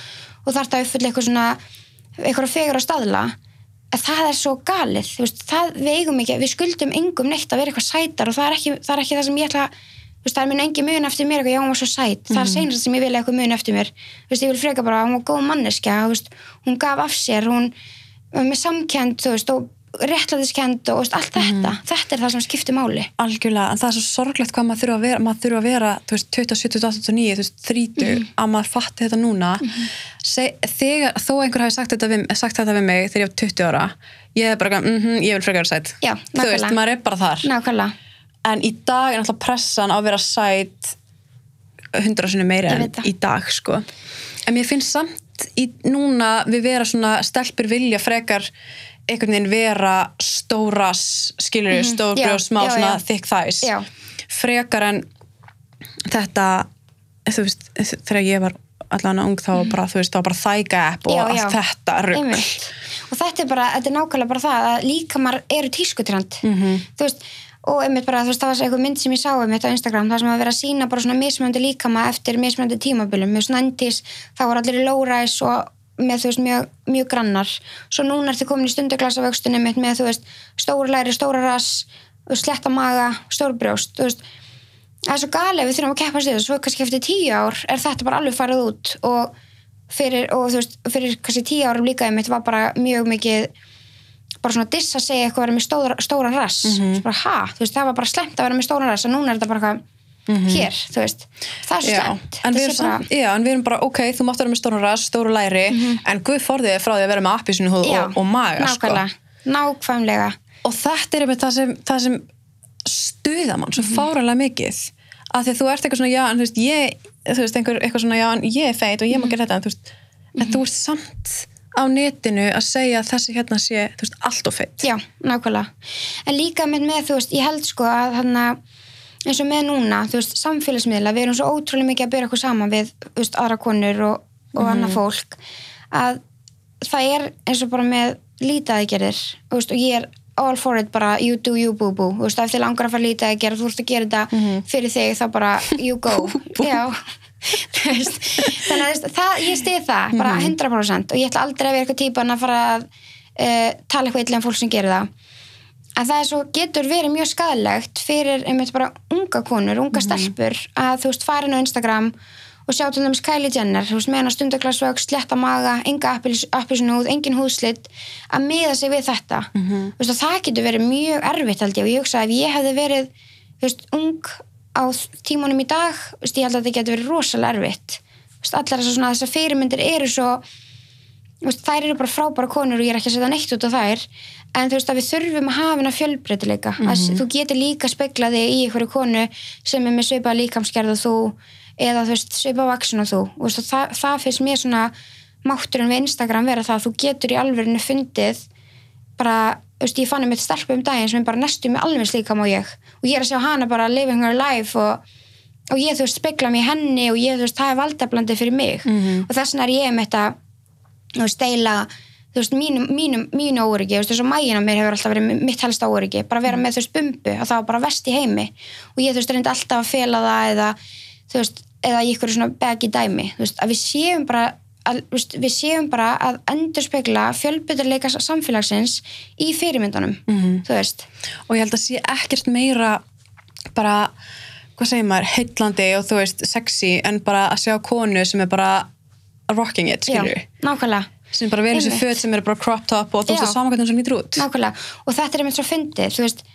og þarf það að uppfylla eitthvað svona eitthvað fegur á staðla. að það er svo galið þú veist, það, við eigum ekki, við skuldum engum neitt að vera eitthvað sætar og það er ekki það, er ekki það sem ég ætla þú veist, það er minn engi mun eftir mér eitthvað, já, hún var svo sæt. Það er seinast sem ég vil eitthvað mun eftir mér. Þú veist, ég vil freka bara, hún var góð manneskja þú veist, hún gaf af sér, hún var með samkend, þú veist, og réttlætiskend og veist, allt þetta. Þetta er það sem skiptir máli. Algjörlega, en það er svo sorglegt hvað maður þurfa að vera maður þurfa að vera, þú veist, 27, 28, 29 þú veist, 30, að maður fatti þetta núna. Seg, þegar, þó einhver hafi sagt þetta, við, sagt þetta við mig þegar ég var 20 ára ég er bara, mm -hmm, ég vil frekar vera sætt Já, þú veist, maður er bara þar. Nákvæmlega, en í dag er náttúrulega pressan á að vera sætt hundra sinni meiri Ég en í dag sko. en mér finnst samt í, núna við vera svona stelpur vilja frekar einhvern veginn vera stóras skilur mm Mhm. stór Já, brjóð, smá já, svona já. thick thighs Já. frekar en þetta veist, þegar ég var allan ung þá var bara, þú veist, þá var bara thigh gap og allt þetta rugg og þetta er bara, þetta er nákvæmlega bara það að líkamar eru tískutrend Mhm. þú veist, og einmitt bara, þú veist, það var eitthvað mynd sem ég sá einmitt á Instagram, það sem að vera að sína bara svona mismöndi líkama eftir mismöndi tímabilum með svona endis, það voru allir í low-rise og með, þú veist, mjög, mjög grannar. Svo núna ertu komin í stunduglasavöxtunni með, með, þú veist, stóra læri, stóra rass sletta maga, stór brjóst þú veist, það er svo galið við þurfum að keppa sig svo kannski eftir tíu ár er þetta bara alveg farið út og fyrir, og þú veist, fyrir kannski tíu árum líka einmitt var bara mjög mikið bara svona diss að segja eitthvað að vera með stóra, stóran rass. Mhm. Svo bara ha, þú veist, það var bara slemt að vera með stóran rass og núna er þetta bara eitthvað hér, þú veist, það er Mhm. Slemt en bara, en við erum bara, ok, þú mátt vera með stóra rass, stóra læri, en Guð forðið þig frá því að vera með appisinu húð og, og maga, sko. nákvæmlega, nákvæmlega Og þetta er það sem, það sem stuða mann svo Mhm. fáranlega mikið. Af því að þú ert eitthvað svona, já, en þú veist, ég, þú veist, einhver, eitthvað svona, já, en ég er feit og ég Mhm. má gera þetta, en þú veist, en þú ert samt á netinu að segja að þessi hérna sé, þú veist, allt og feit. Já, nákvæmlega. En líka með, með þú veist, ég held sko að þannig eins og með núna, þú veist, samfélagsmiðla, við erum svo ótrúlega mikið að byrja okkur saman við, veist, aðra konur og, og annað fólk, að það er eins og bara með veist, og ég er all for it bara, you do you boo boo, þú veist, ef þið langar að fara gera, þú ert að gera þetta fyrir þig, þá bara you go. Þannig að það, ég stið það, bara 100% og ég ætla aldrei að vera eitthvað típan að fara að uh, tala eitthvað illa um fólk sem gerir það að það svo, getur verið mjög skadalegt fyrir einmitt bara unga konur, unga stelpur að þú veist farin á Instagram og sjá til dæmis Kylie Jenner þú veist, með hana stundaglasvögg, sletta maga enga appisinu húð, engin húðslitt að miða sig við þetta. Mhm. þú veist, það getur verið mjög erfitt held ég og ég hugsa að ef ég hefði verið þú veist, ung á tímanum í dag þú veist, ég held að þetta getur verið rosalega erfitt. Allar þessar fyrirmyndir eru svo þær eru bara frábæra konur og ég er ekki að setja neitt út á þær en þú veist að við þurfum að hafa hana fjölbreytileika. Mm að þú getur líka speklaði í einhverju konu sem er með svipað líkamsgerð og þú eða þú veist svipað vaksin og þú. Og, það, það finnst mér svona mátturinn við Instagram vera það að þú getur í alverðinu fundið bara, þú veist, ég fann einmitt stelpu um daginn sem er bara næstu með alveg slíkam og ég. Og ég er að sjá hana bara living her life og, og ég, þú veist, spekla í henni og ég, þú veist, það er valdablandi fyrir mig. Mhm. og þess vegna er ég með þetta þú veist, deila þú veist, mínum, mínum, mínu óryggi, þú veist, þess að mægina mér hefur alltaf verið mitt helsta óryggi, bara vera með, þú veist, bumbu að það var bara vest í heimi. Og ég, þú veist, reyndi alltaf að fela það eða þú veist, eða í ykkur svona begi dæmi, þú veist, að við séum bara að, þú veist, við séum bara að endurspegla fjölbytturleika samfélagsins í fyrirmyndunum Mhm. þú veist, og ég held að sé ekkert meira bara, hvað segir maður heillandi og þú veist, sexy en bara að sjá konu sem er bara rocking it, skilur já, nákvæmlega sem bara þessi Einmitt. föt sem eru bara crop top og þú veist Já. að saman hvernig sem lítur út nákvæmlega, og þetta er einmitt svo fyndið þú veist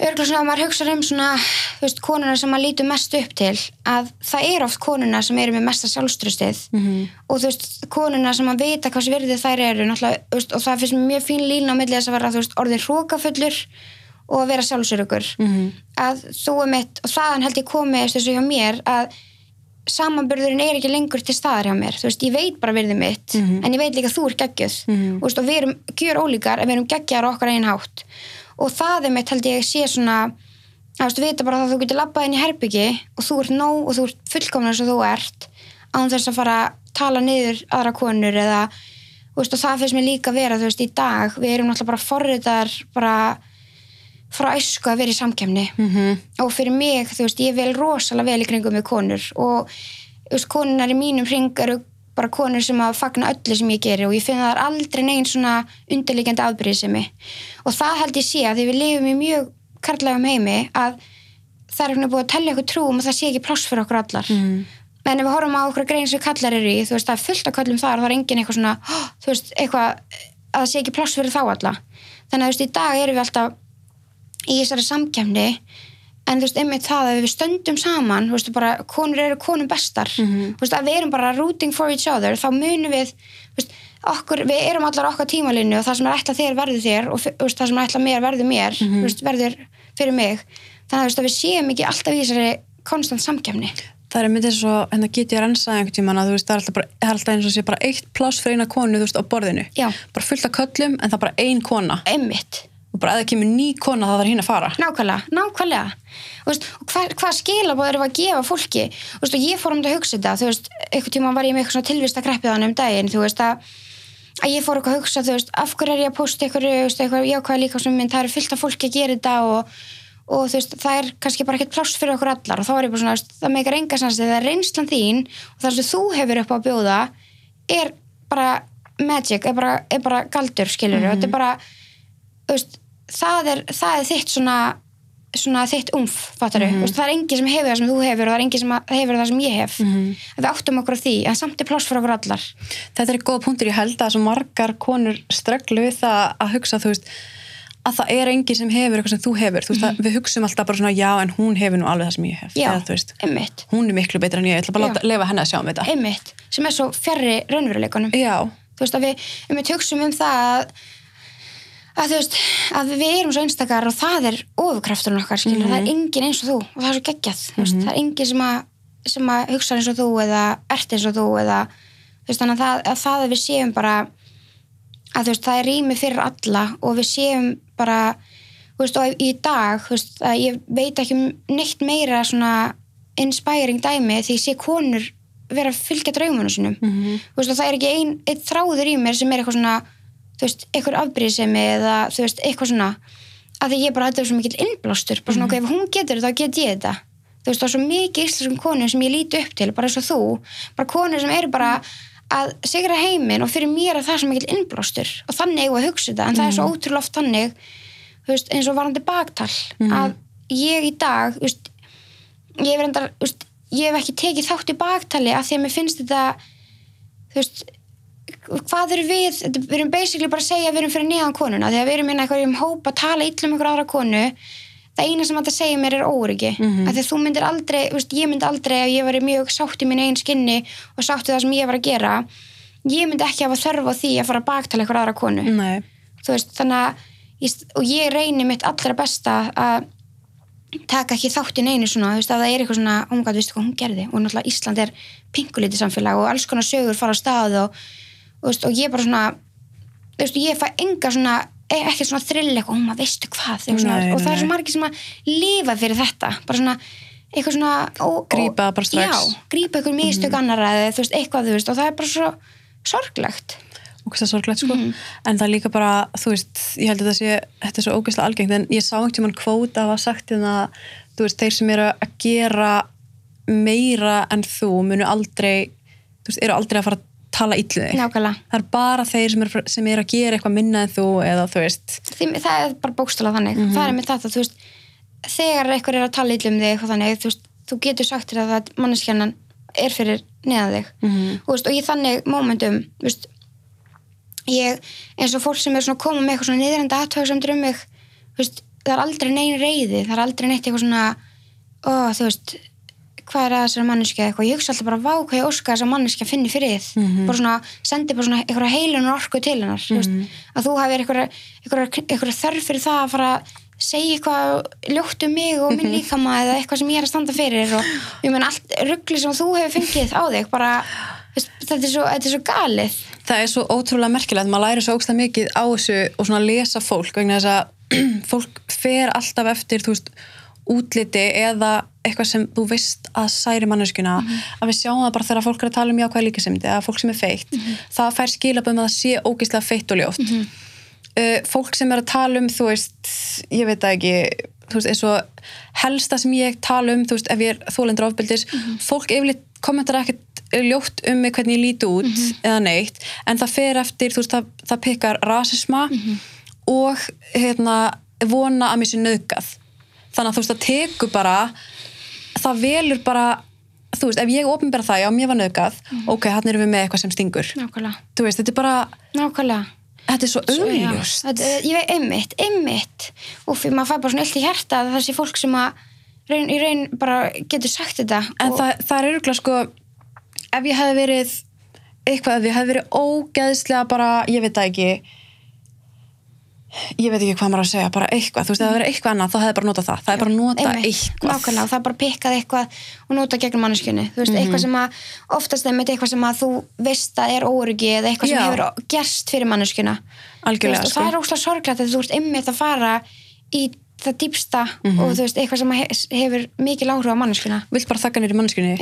örgulega svona að maður hugsa um svona þú veist, konuna sem maður lítur mest upp til að það er oft konuna sem eru með mesta sjálfströstið Mhm. og þú veist, konuna sem maður vita hvað virðið þær eru veist, og það finnst mér mjög fín lína á milli þess að vera, veist, orðið hrókafullur og að vera sjálfsörugur Mhm. að þú er mitt, og þaðan held ég komið þessu hjá mér að samanburðurinn er ekki lengur til staðar hjá mér þú veist, ég veit bara virðið mitt Mhm. en ég veit líka þú er geggjuð Mhm. og, veist, og við erum gjör ólíkar en við erum geggjar okkar einn hátt og það er mitt held ég sé svona þú veist, vita bara að þú getur labbað inn í herbyggi og þú ert nóg og þú ert fullkomna og þú ert án þess að fara að tala niður aðra konur eða veist, og það finnst mér líka vera þú veist, í dag, við erum náttúrulega bara forritar bara frá æsku að vera í samkemni Mhm. og fyrir mig, þú veist, ég vel rosalega vel í kringum með konur. Og þú veist, konunar í mínum hring eru bara konur sem að fagna öllu sem ég geri. Og ég finn að það er aldrei neginn svona undirliggjandi afbyrðisemi og það held ég sé að því við lifum í mjög karlægum heimi að það er búið að tellja okkur trú um að það sé ekki pláss fyrir okkur allar. Mhm. en ef við horfum á okkur grein sem kallar eru í þú veist, það er fullt af kallum þar og það er engin eitthvað svona, "Hó, þú veist, eitthvað að það sé ekki pláss fyrir þá alla. Þannig að þú veist, í dag erum við alltaf í þessari samkemni en þú veist, einmitt það að við stöndum saman þú veist, bara, konur eru konum bestar Mhm. þú veist, að við erum bara rooting for each other þá munum við, þú veist, okkur við erum allar okkar tímalinu og það sem er ætla þér verður þér og veist, það sem er ætla mér verður mér þú veist, verður fyrir mig. Þannig að, veist, að við séum ekki alltaf í þessari konstant samkemni það er myndið svo, hérna get ég að rensa einhvern tímann að það er alltaf, bara, er alltaf eins og sé bara eitt pláss fyrir eina konu, þú veist, á borðinu. Já. bara fullt af köllum, en það er bara ein kona. Einmitt og bara ef það kemur ný kona þá þarf hinn að fara. Nákvæmlega, nákvæmlega. Og hvað, hvað skilabóð við að gefa fólki? Og ég fór um þetta að hugsa þetta þú veist, einhvern tíma var ég með eitthvað svona tilvista kreppiðan um daginn, þú veist að að ég fór eitthvað að hugsa, þú veist, af hverju er ég að posta eitthvað, jákvæða líka sem minn, það eru fullt af fólki að gera þetta og, og þú veist, það er kannski bara ekkert pláss fyrir okkur allar. Og þá er ég bara svona, veist, það meikar enga sanns það er reynslan þín og það sem þú hefur upp á að bjóða er bara magic, er bara, er bara galdur, skilur þetta er bara þú veist, það er, það er þitt svona, svona þitt umf fattar Mhm. veist, það er engin sem hefur það sem þú hefur og það er engin sem að- hefur það sem ég hef. Mhm. við áttum okkur á því, en samt er pláss fyrir okkur allar. Þetta er góða punktur, ég held að margar konur streglu við það að hugsa þú veist, að það er engin sem hefur eitthvað sem þú hefur, þú veist, að við hugsum alltaf bara svona já, en hún hefur nú alveg það sem ég hef. Já, Eða, þú hún er miklu betur en ég, ég ætla bara að Já. láta- leyfa henni að sjá um þetta. Einmitt sem er svo fjarrri raunveruleikunum já, þú veist að þú veist að við erum svo einstakar og það er ofurkrafturinn okkar skilur, það er engin eins og þú og það er svo geggjað, þú veist, það er engin sem að sem að hugsa eins og þú eða ert eins og þú eða veist þannig að það, að það að við séum bara að veist það er rými fyrir alla og við séum bara veist og í dag ég veit ekki um neitt meira svona inspiring dæmi því sé konur vera að fylgja draumunum sinum Mhm. þú veist og það er ekki ein, einn þráður í mér sem er eitthvað svona þú veist, eitthvað afbrýðsemi eða þú veist, eitthvað svona að því ég bara þetta er svo mikill innblástur bara svona, ok, ef hún getur þetta, þá get ég þetta. Þú veist, það er svo mikið íslenskum konur sem ég líti upp til bara eins og þú, bara konur sem eru bara að sigra heiminn og fyrir mér er það svo mikill innblástur og þannig eigum við að hugsa þetta, en það er svo ótrúlega oft þannig þú veist, eins og varandi baktal að ég í dag, þú veist ég hef reyndar, þú veist, ég hef ekki tekið þátt í baktali af því að mér finnst þetta þú veist hvað eru við, við erum basically bara að segja að við erum fyrir neðan konuna, að við erum inn eitthvað um hópa að tala illa um einhver aðra konu það eina sem þetta segja mér er óryggi mm -hmm. að að þú myndir aldrei, veist, ég myndi aldrei ef ég var mjög sátt í mín einn skinni og sátt í það sem ég var að gera. Ég myndi ekki hafa þörf á því að fara að baktala einhver aðra konu. Veist, þannig að og ég reynir mitt allra besta að taka ekki þátt í neinu svona, þú veist, að það er eitthvað svona omgat, veistu hvað hún gerði? Og náttúrulega Ísland er pingulítið samfélag og alls konar sögur fara á stað og, veist, og ég bara svona veist, ég fæ enga svona e- ekki svona þrill eitthvað, hún maður veistu hvað svona, Nei, og það nei. er svo margir sem að lifa fyrir þetta, bara svona eitthvað svona og, og- Grípa það bara strax. já, grípa eitthvað mistök mm annara eða þú veist, eitthvað, þú veist, og það er bara svo sorglegt og það er sorglegt sko Mhm. en það er líka bara, þú veist, ég held að þetta sé þetta er svo ógeðslega algengt, en ég sá einhvern tímann kvóta að hafa sagt hérna, þú veist, þeir sem eru að gera meira en þú munu aldrei þú veist, eru aldrei að fara að tala illu þig. Nákvæmlega, það er bara þeir sem eru, sem eru að gera eitthvað minna en þú eða þú veist. Því, það er bara bókstala þannig. Mhm. það er með þetta, þú veist þegar eitthvað er að tala illa um þig eitthvað þannig, þú veist, þú getur sagt þér að það manneskjarnan er fyrir neðan þig. Mhm. Þú veist, og í þannig mómentum þú veist, ég eins og fólk sem er svona að koma með eitthvað svona niðrandi aðtöðsamdur um mig þú veist, það er aldrei neyn reyði það er aldrei neitt eitthvað svona ó, þú veist, hvað er að þessari manneskja eitthvað, ég hugsa alltaf bara vá hvað ég óska þessar manneskja finni fyrir þið bara svona, sendi bara svona eitthvað heilunar orku til hennar, þú veist, að þú eitthvað, eitthvað þörf fyrir það að fara að segja eitthvað ljótt um mig og minn líkama eða eitthvað sem ég er að standa fyrir og ég menn allt ruggli sem þú hefur fengið á þig bara, þetta er svo, þetta er svo galið. Það er svo ótrúlega merkilegt, maður læri svo ógstlega mikið á þessu og svona lesa fólk vegna þess að fólk fer alltaf eftir þú veist, útliti eða eitthvað sem þú veist að særi manneskuna, að við sjáum það bara þegar fólk er að tala um jákvæð líkasemdi eða fólk sem er feitt, það fær skilabum að það sé ógeðslega feitt og ljótt. Uh, fólk sem er að tala um þú veist, ég veit það ekki þú veist, eins og helsta sem ég tala um, þú veist, ef ég er þólendur ofbeldis fólk yfirleitt kommentar ekkert ljótt um mig hvernig ég líti út eða neitt, en það fer eftir þú veist, það, það pikkar rasisma og hérna vona að mér sé nöðgað þannig að þú veist, það tekur bara það velur bara þú veist, ef ég opinbera það, já, mér var nöðgað ok, hann erum við með eitthvað sem stingur. Nákvæmlega, þú veist, þetta er bara, nákvæmlega. Þetta er svo þetta, ég veit, einmitt, einmitt. Og fyrir maður fær bara svona illt í hjarta að þessi fólk sem að raun, í raun bara getur sagt þetta En og, það, það er örgulega sko ef ég hefði verið eitthvað, ef ég hefði verið ógeðslega bara, ég veit það ekki ég veit ekki hvað maður að segja, bara eitthvað, þú veist, ef það verið eitthvað annað þá hefði bara notað það, það er bara að nota einmitt, eitthvað. Nákvæmlega, það er bara pikkað eitthvað og nota gegnum manneskjunni, þú veist, Mhm. eitthvað sem að oftast einmitt eitthvað sem að þú veist að er óryggi eða eitthvað sem Já. hefur gerst fyrir manneskjuna. Algjörlega, veist, og sko. það er óslega sorglegt að þú ert einmitt að fara í það dýpsta Mhm. og þú veist, eitthvað sem he- hefur mikil áhrif á manneskjuna. Vilt bara þakka nýri mannskunni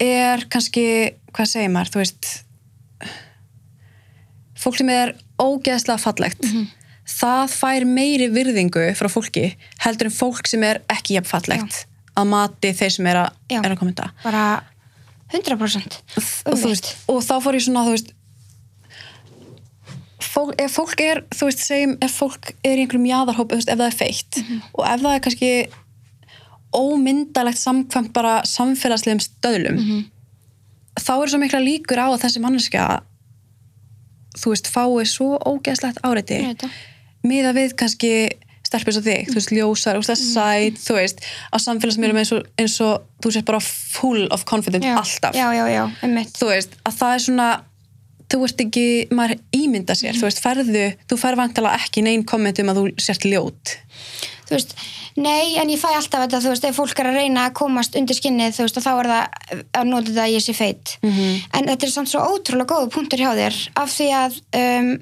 er, kannski, hvað segir maður þú veist fólk sem er ógeðslega fallegt Mhm. það fær meiri virðingu frá fólki heldur en fólk sem er ekki jafn fallegt að mati þeir sem er Já. er að kommenta bara 100% og, veist, og þá fór ég svona þú veist fólk, ef fólk er þú veist, segjum, ef fólk er í einhverjum veist, ef það er feitt Mhm. og ef það er kannski ómyndalegt samkvæmt bara samfélagslegum stöðlum Mhm. þá er svo mikla líkur á að þessi manneskja þú veist, fái svo ógeðslegt veit það. miða við kannski stelpur svo þig, þú veist, ljósar, þú veist, sæt, þú veist, á samfélagsmiðlum eins eins og þú sést bara full of confidence já, alltaf. Já, já, þú veist, að það er svona þú ert ekki, maður ímynda sér þú veist, ferðu, þú fer vantilega ekki neinn komment um að þú sért ljót þú veist, nei, en ég fæ alltaf þetta, þú veist, ef fólk er að reyna að komast undir skinnið, þú veist, þá er það að nota þetta að ég sé feitt Mhm. en þetta er samt svo ótrúlega góða punktur hjá þér af því að um,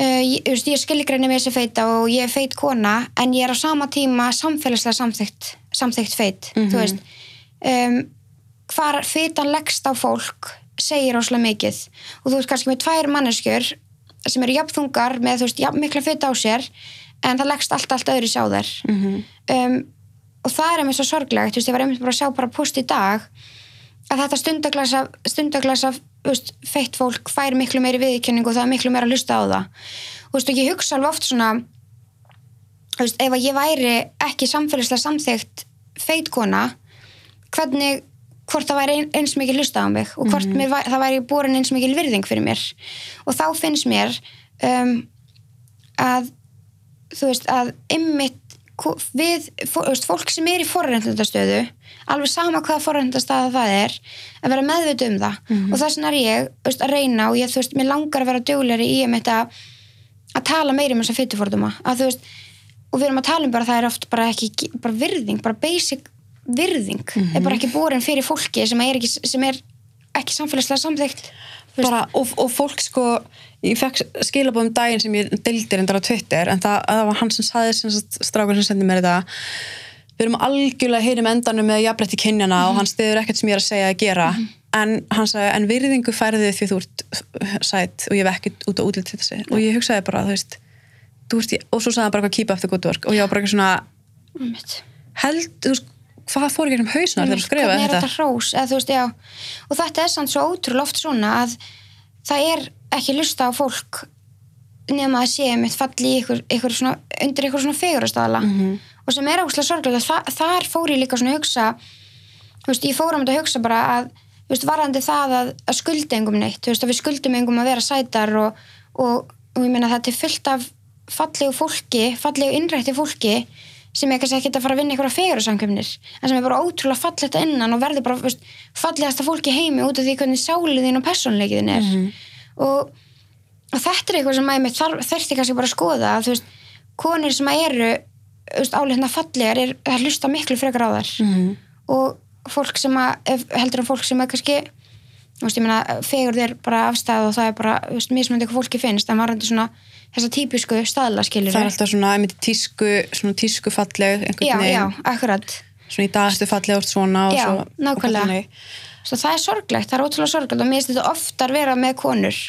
uh, ég, ég skilgreini mig þessi feita og ég er feit kona en ég er á sama tíma samfélagslega samþygt, samþygt feit þú veist. Um, hvar feitan leggst á fólk segir óslega mikið. Og þú veist kannski með tvær manneskjur sem eru jafnþungar með þú veist jafn mikla feita á sér en það leggst allt, allt öðru sá þær. Mhm. um, og það er einmitt svo sorglegt þú veist, ég var einmitt bara að sjá bara post í dag að þetta stundaglasa, stundaglasa veist, feitt fólk fær miklu meiri viðkynning og það er miklu meira að hlusta á það. Og veist, og ég hugsa alveg oft svona þú veist, ef að ég væri ekki samfélagslega samþygt feitkona hvernig, hvort það væri ein, eins mikið hlustað á mig og hvort mér, væ- það væri borin eins mikið virðing fyrir mér. Og þá finnst mér um, að þú veist, að ymmit við, veist, fólk sem er í forrendastöðu alveg sama hvaða forrendastöða það er að vera meðvita um það. Og þess vegna er ég veist, að reyna og ég, þú veist, mér langar að vera duglegri í einmitt að að tala meira um þessa fytuforduma að þú veist, og við erum að tala um bara það er oft bara ekki, bara virðing, bara basic virðing, er bara ekki borin fyrir fólki sem er ekki, sem er ekki samfélagslega samþygt bara, og, og fólk sko ég fekk skilabóðum daginn sem ég deildi reyndar á Twitter en það, það var hann sem saði strákur sem sendi mér þetta við erum algjörlega heyrim endanum með jafnrætti kynjana og hann stiður ekkert sem ég er að segja að gera. En hann sagði, en virðingu færði því þú ert sætt og ég ekkert út á útlit til þessi og ég hugsaði bara, þú veist, þú veist ég, og svo sagði hann bara eitthvað keep up the good work. Og ég var bara eitthvað svona einmitt. held, þú veist, hvað fór ekki um hausnar þegar þú skrifaði þetta? þetta hrós? Eða, þú veist, og þetta er samt svo ótrúlega oft svona að það er ekki lusta á fólk nema að sé mitt falli ykkur, ykkur svona, undir ykkur svona fegurastala Mhm. og sem er ákslega sorglega þa þar fór ég líka svona að hugsa veist, ég fór um þetta að hugsa bara að veist, varandi það að, að skulda engum neitt veist, að við skuldum engum að vera sætar og, og, og ég meina þetta er fullt af fallegu fólki, fallegu innrætti fólki sem er kannski ekki að fara að vinna ykkur að fegurarsamkjöfnir en sem er bara ótrúlega fallegt að innan og verður bara veist, fallegasta fólki heimi út af því hvernig sáliðin og personleikiðin er. Og, og þetta er eitthvað sem að ég þarf, þurfti kannski bara að skoða að þú veist, konur sem að eru álitna fallegar er að hlusta miklu frekar á þar Mhm. og fólk sem að heldur en fólk sem að kannski veist, ég meina, fegur þér bara afstæð og það er bara, þú veist, mismöndi hvað fólki finnst en varandi svona þessa típisku staðla skilur það er alltaf svona, einmitt tísku svona tísku falleg, já, já, akkurat. Svona í dagstu falleg og svona og Já, svo, nákvæmlega. Svo það er sorglegt, það er ótrúlega sorglegt og mér finnst þetta oftar vera með konur.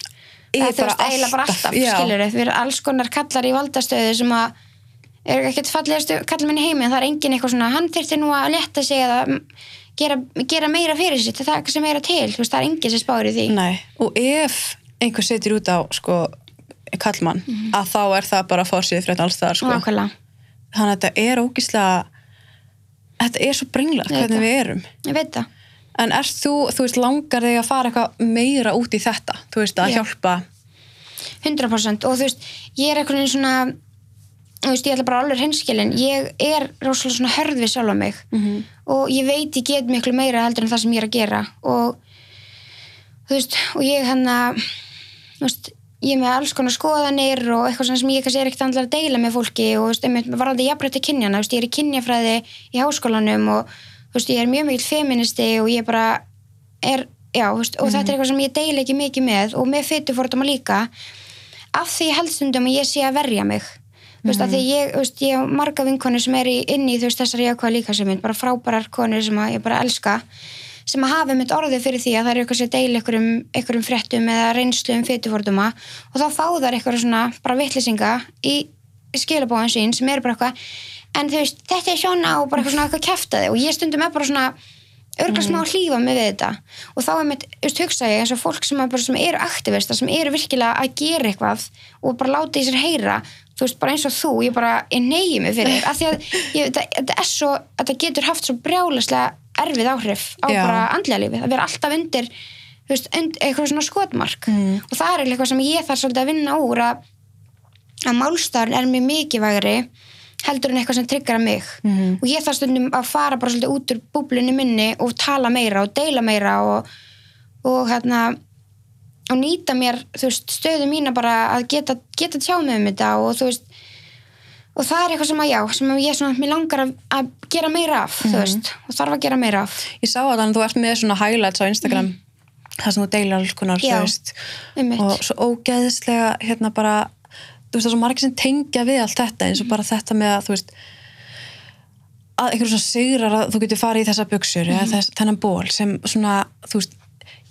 Það, veist, eiginlega bara alltaf, skilur við erum alls konar kallar í valdastöðu sem að er ekkert fallegastu í heimi en það er engin eitthvað svona, hann þyrfti nú að leta sig eða gera, gera meira fyrir sitt það er ekki sem meira til, þú veist, það er engin sem spáir í því. Nei, og ef einhver setur út á sko, kallmann, að þá er það bara fórsið fyrir alls það sko. þannig að þetta er ógíslega þetta er svo brenglað hvernig við erum. En ert þú, þú veist, langar þig að fara eitthvað meira út í þetta, þú veist, að Já. hjálpa? 100% og þú veist, ég er eitthvað svona þú veist, ég ætla bara alveg hinskilin ég er rosalega svona hörð við sjálfa mig. Mhm. og ég veit ég get miklu meira heldur en það sem ég er að gera. Og þú veist, og ég hann þú veist, ég er með alls konar skoðanir og eitthvað sem ég kannski er ekkert andlar að deila með fólki. Og þú veist, einmitt varandi jafnrætti kynjana, þú veist, ég er í kynjafræði í háskólanum og þú veist, ég er mjög mikill feministi og ég bara er, já, þú veist, og þetta er eitthvað sem ég deila ekki mikið með og með að að þú veist, mm. því ég, þú veist, ég hef marga vinkonur sem er í, inn í þú veist, þessari jákvæða líkasemind bara frábærar konur sem að ég bara elska sem að hafa mitt orðið fyrir því að það er eitthvað sem deila einhverjum, einhverjum fréttum eða reynslu um fytuforduma og þá fá þar eitthvað svona bara vittlisinga í skilabóðan sín sem eru bara eitthvað en þú veist, þetta er svona og bara eitthvað svona eitthvað kæftaði og ég stundum er bara svona örgla smá að hlífa mig við þetta og þá er mitt, þú veist, hugsa ég eins og fólk sem, er bara, sem eru aktivista, sem eru virkilega að gera eitthvað og bara láta í sér heyra þú veist, bara eins og þú, ég bara ég neyji mig fyrir, af því að ég, þetta, þetta er svo, þetta getur haft svo brjálaslega erfið áhrif á Já. bara andlega lífið, að vera alltaf undir þú veist, und, eitthvað svona skotmark Mm. og það er eitthvað sem ég þarf svolítið að vinna úr að, að málstafn er mjög mikilvægri heldur en eitthvað sem tryggra mig Mhm. og ég þarf stundum að fara bara svolítið út úr búblunni minni og tala meira og deila meira og, og hérna og nýta mér, þú veist, stöðu mína bara að geta, geta tjá mig um þetta og þú veist og það er eitthvað sem að já, sem að ég svona, langar að, að gera meira af, þú veist og þarf að gera meira af, ég sá að þú ert með svona highlights á Instagram þar sem þú deilir alls konar þú Já. veist, um mitt og svo ógeðslega hérna bara þú veist það er svo margir sem tengja við allt þetta eins og bara þetta með að þú veist að einhverjum svo sigrar að þú getur farið í þessa buksur eða þess, þennan ból sem svona þú veist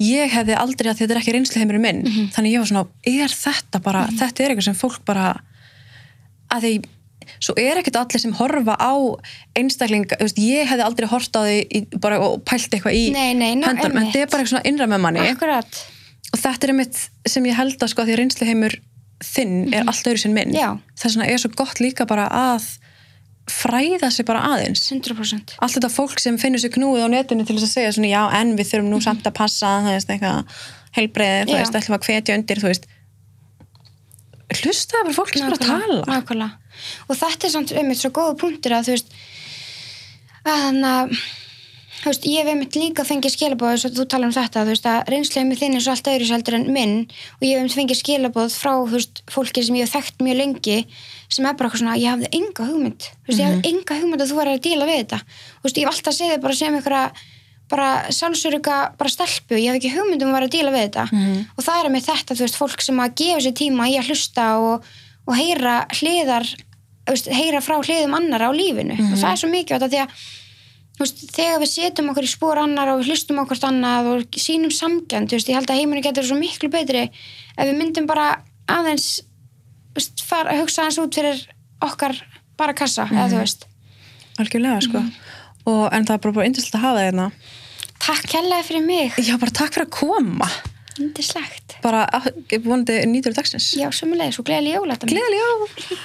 ég hefði aldrei að þetta er ekki reynslu heimurinn minn þannig ég var svona, er þetta bara þetta er eitthvað sem fólk bara að því svo er ekkert allir sem horfa á einstaklinga, þú veist, ég hefði aldrei hort á því bara, og pælt eitthvað í Nei, nei, ná, höndunum, en þetta er bara eitthvað svona innra með manni. Akkurat, og þetta er einmitt sem ég held að sko því að reynslu heimur þinn er allt öðru sinn minn. Mhm. Já. þess vegna er svo gott líka bara að fræða sig bara aðeins. 100% allt þetta fólk sem finnur sér knúið á netinu til þess að segja svona já en við þurfum nú samt að passa það veist eitthvað heilbreiði þú veist ætlum að hvetja undir þú veist. Hlustaði bara fólk sem er að tala. nákvæmlega. og þetta er samt einmitt svo góða punktur að þú veist að þannig að þú veist, ég hef einmitt líka fengið skilabóð þú tala um þetta, þú veist, að reynslega með þinn er svo allt öðru seldur en minn og ég hef einmitt fengið skilabóð frá, þú veist, fólki sem ég hef þekkt mjög lengi sem er bara eitthvað svona, ég hafði enga hugmynd. Þú veist, ég hafði enga hugmynd að þú var að díla við þetta. Þú veist, ég hef alltaf segið bara sem einhverja bara sjálfsöruga, bara stelpu. Ég hef ekki hugmynd um að vera að díla við þetta. Og það er með þetta, þú veist, fólk sem að gefa sér tíma í að hlusta og, og heyra hliðar veist, heyra frá hliðum annara á lífinu. Og það er svo mikið þetta því að veist, þegar við setjum okkur í spór annar og við hlustum okkur annað og sínum samgjönd, þú veist, ég held að heiminu getur svo miklu betri ef við myndum bara aðeins veist, fara, hugsa aðeins út fyrir okkar bara kassa, eða þú veist. Algjörlega sko. Og, en það er bara, bara indislegt að hafa það hérna. Takk kærlega fyrir mig, já bara takk fyrir að koma. Indislegt bara vonandi nýtur dagsins. Já, sömulegis og gleðileg jólættan gleðileg jól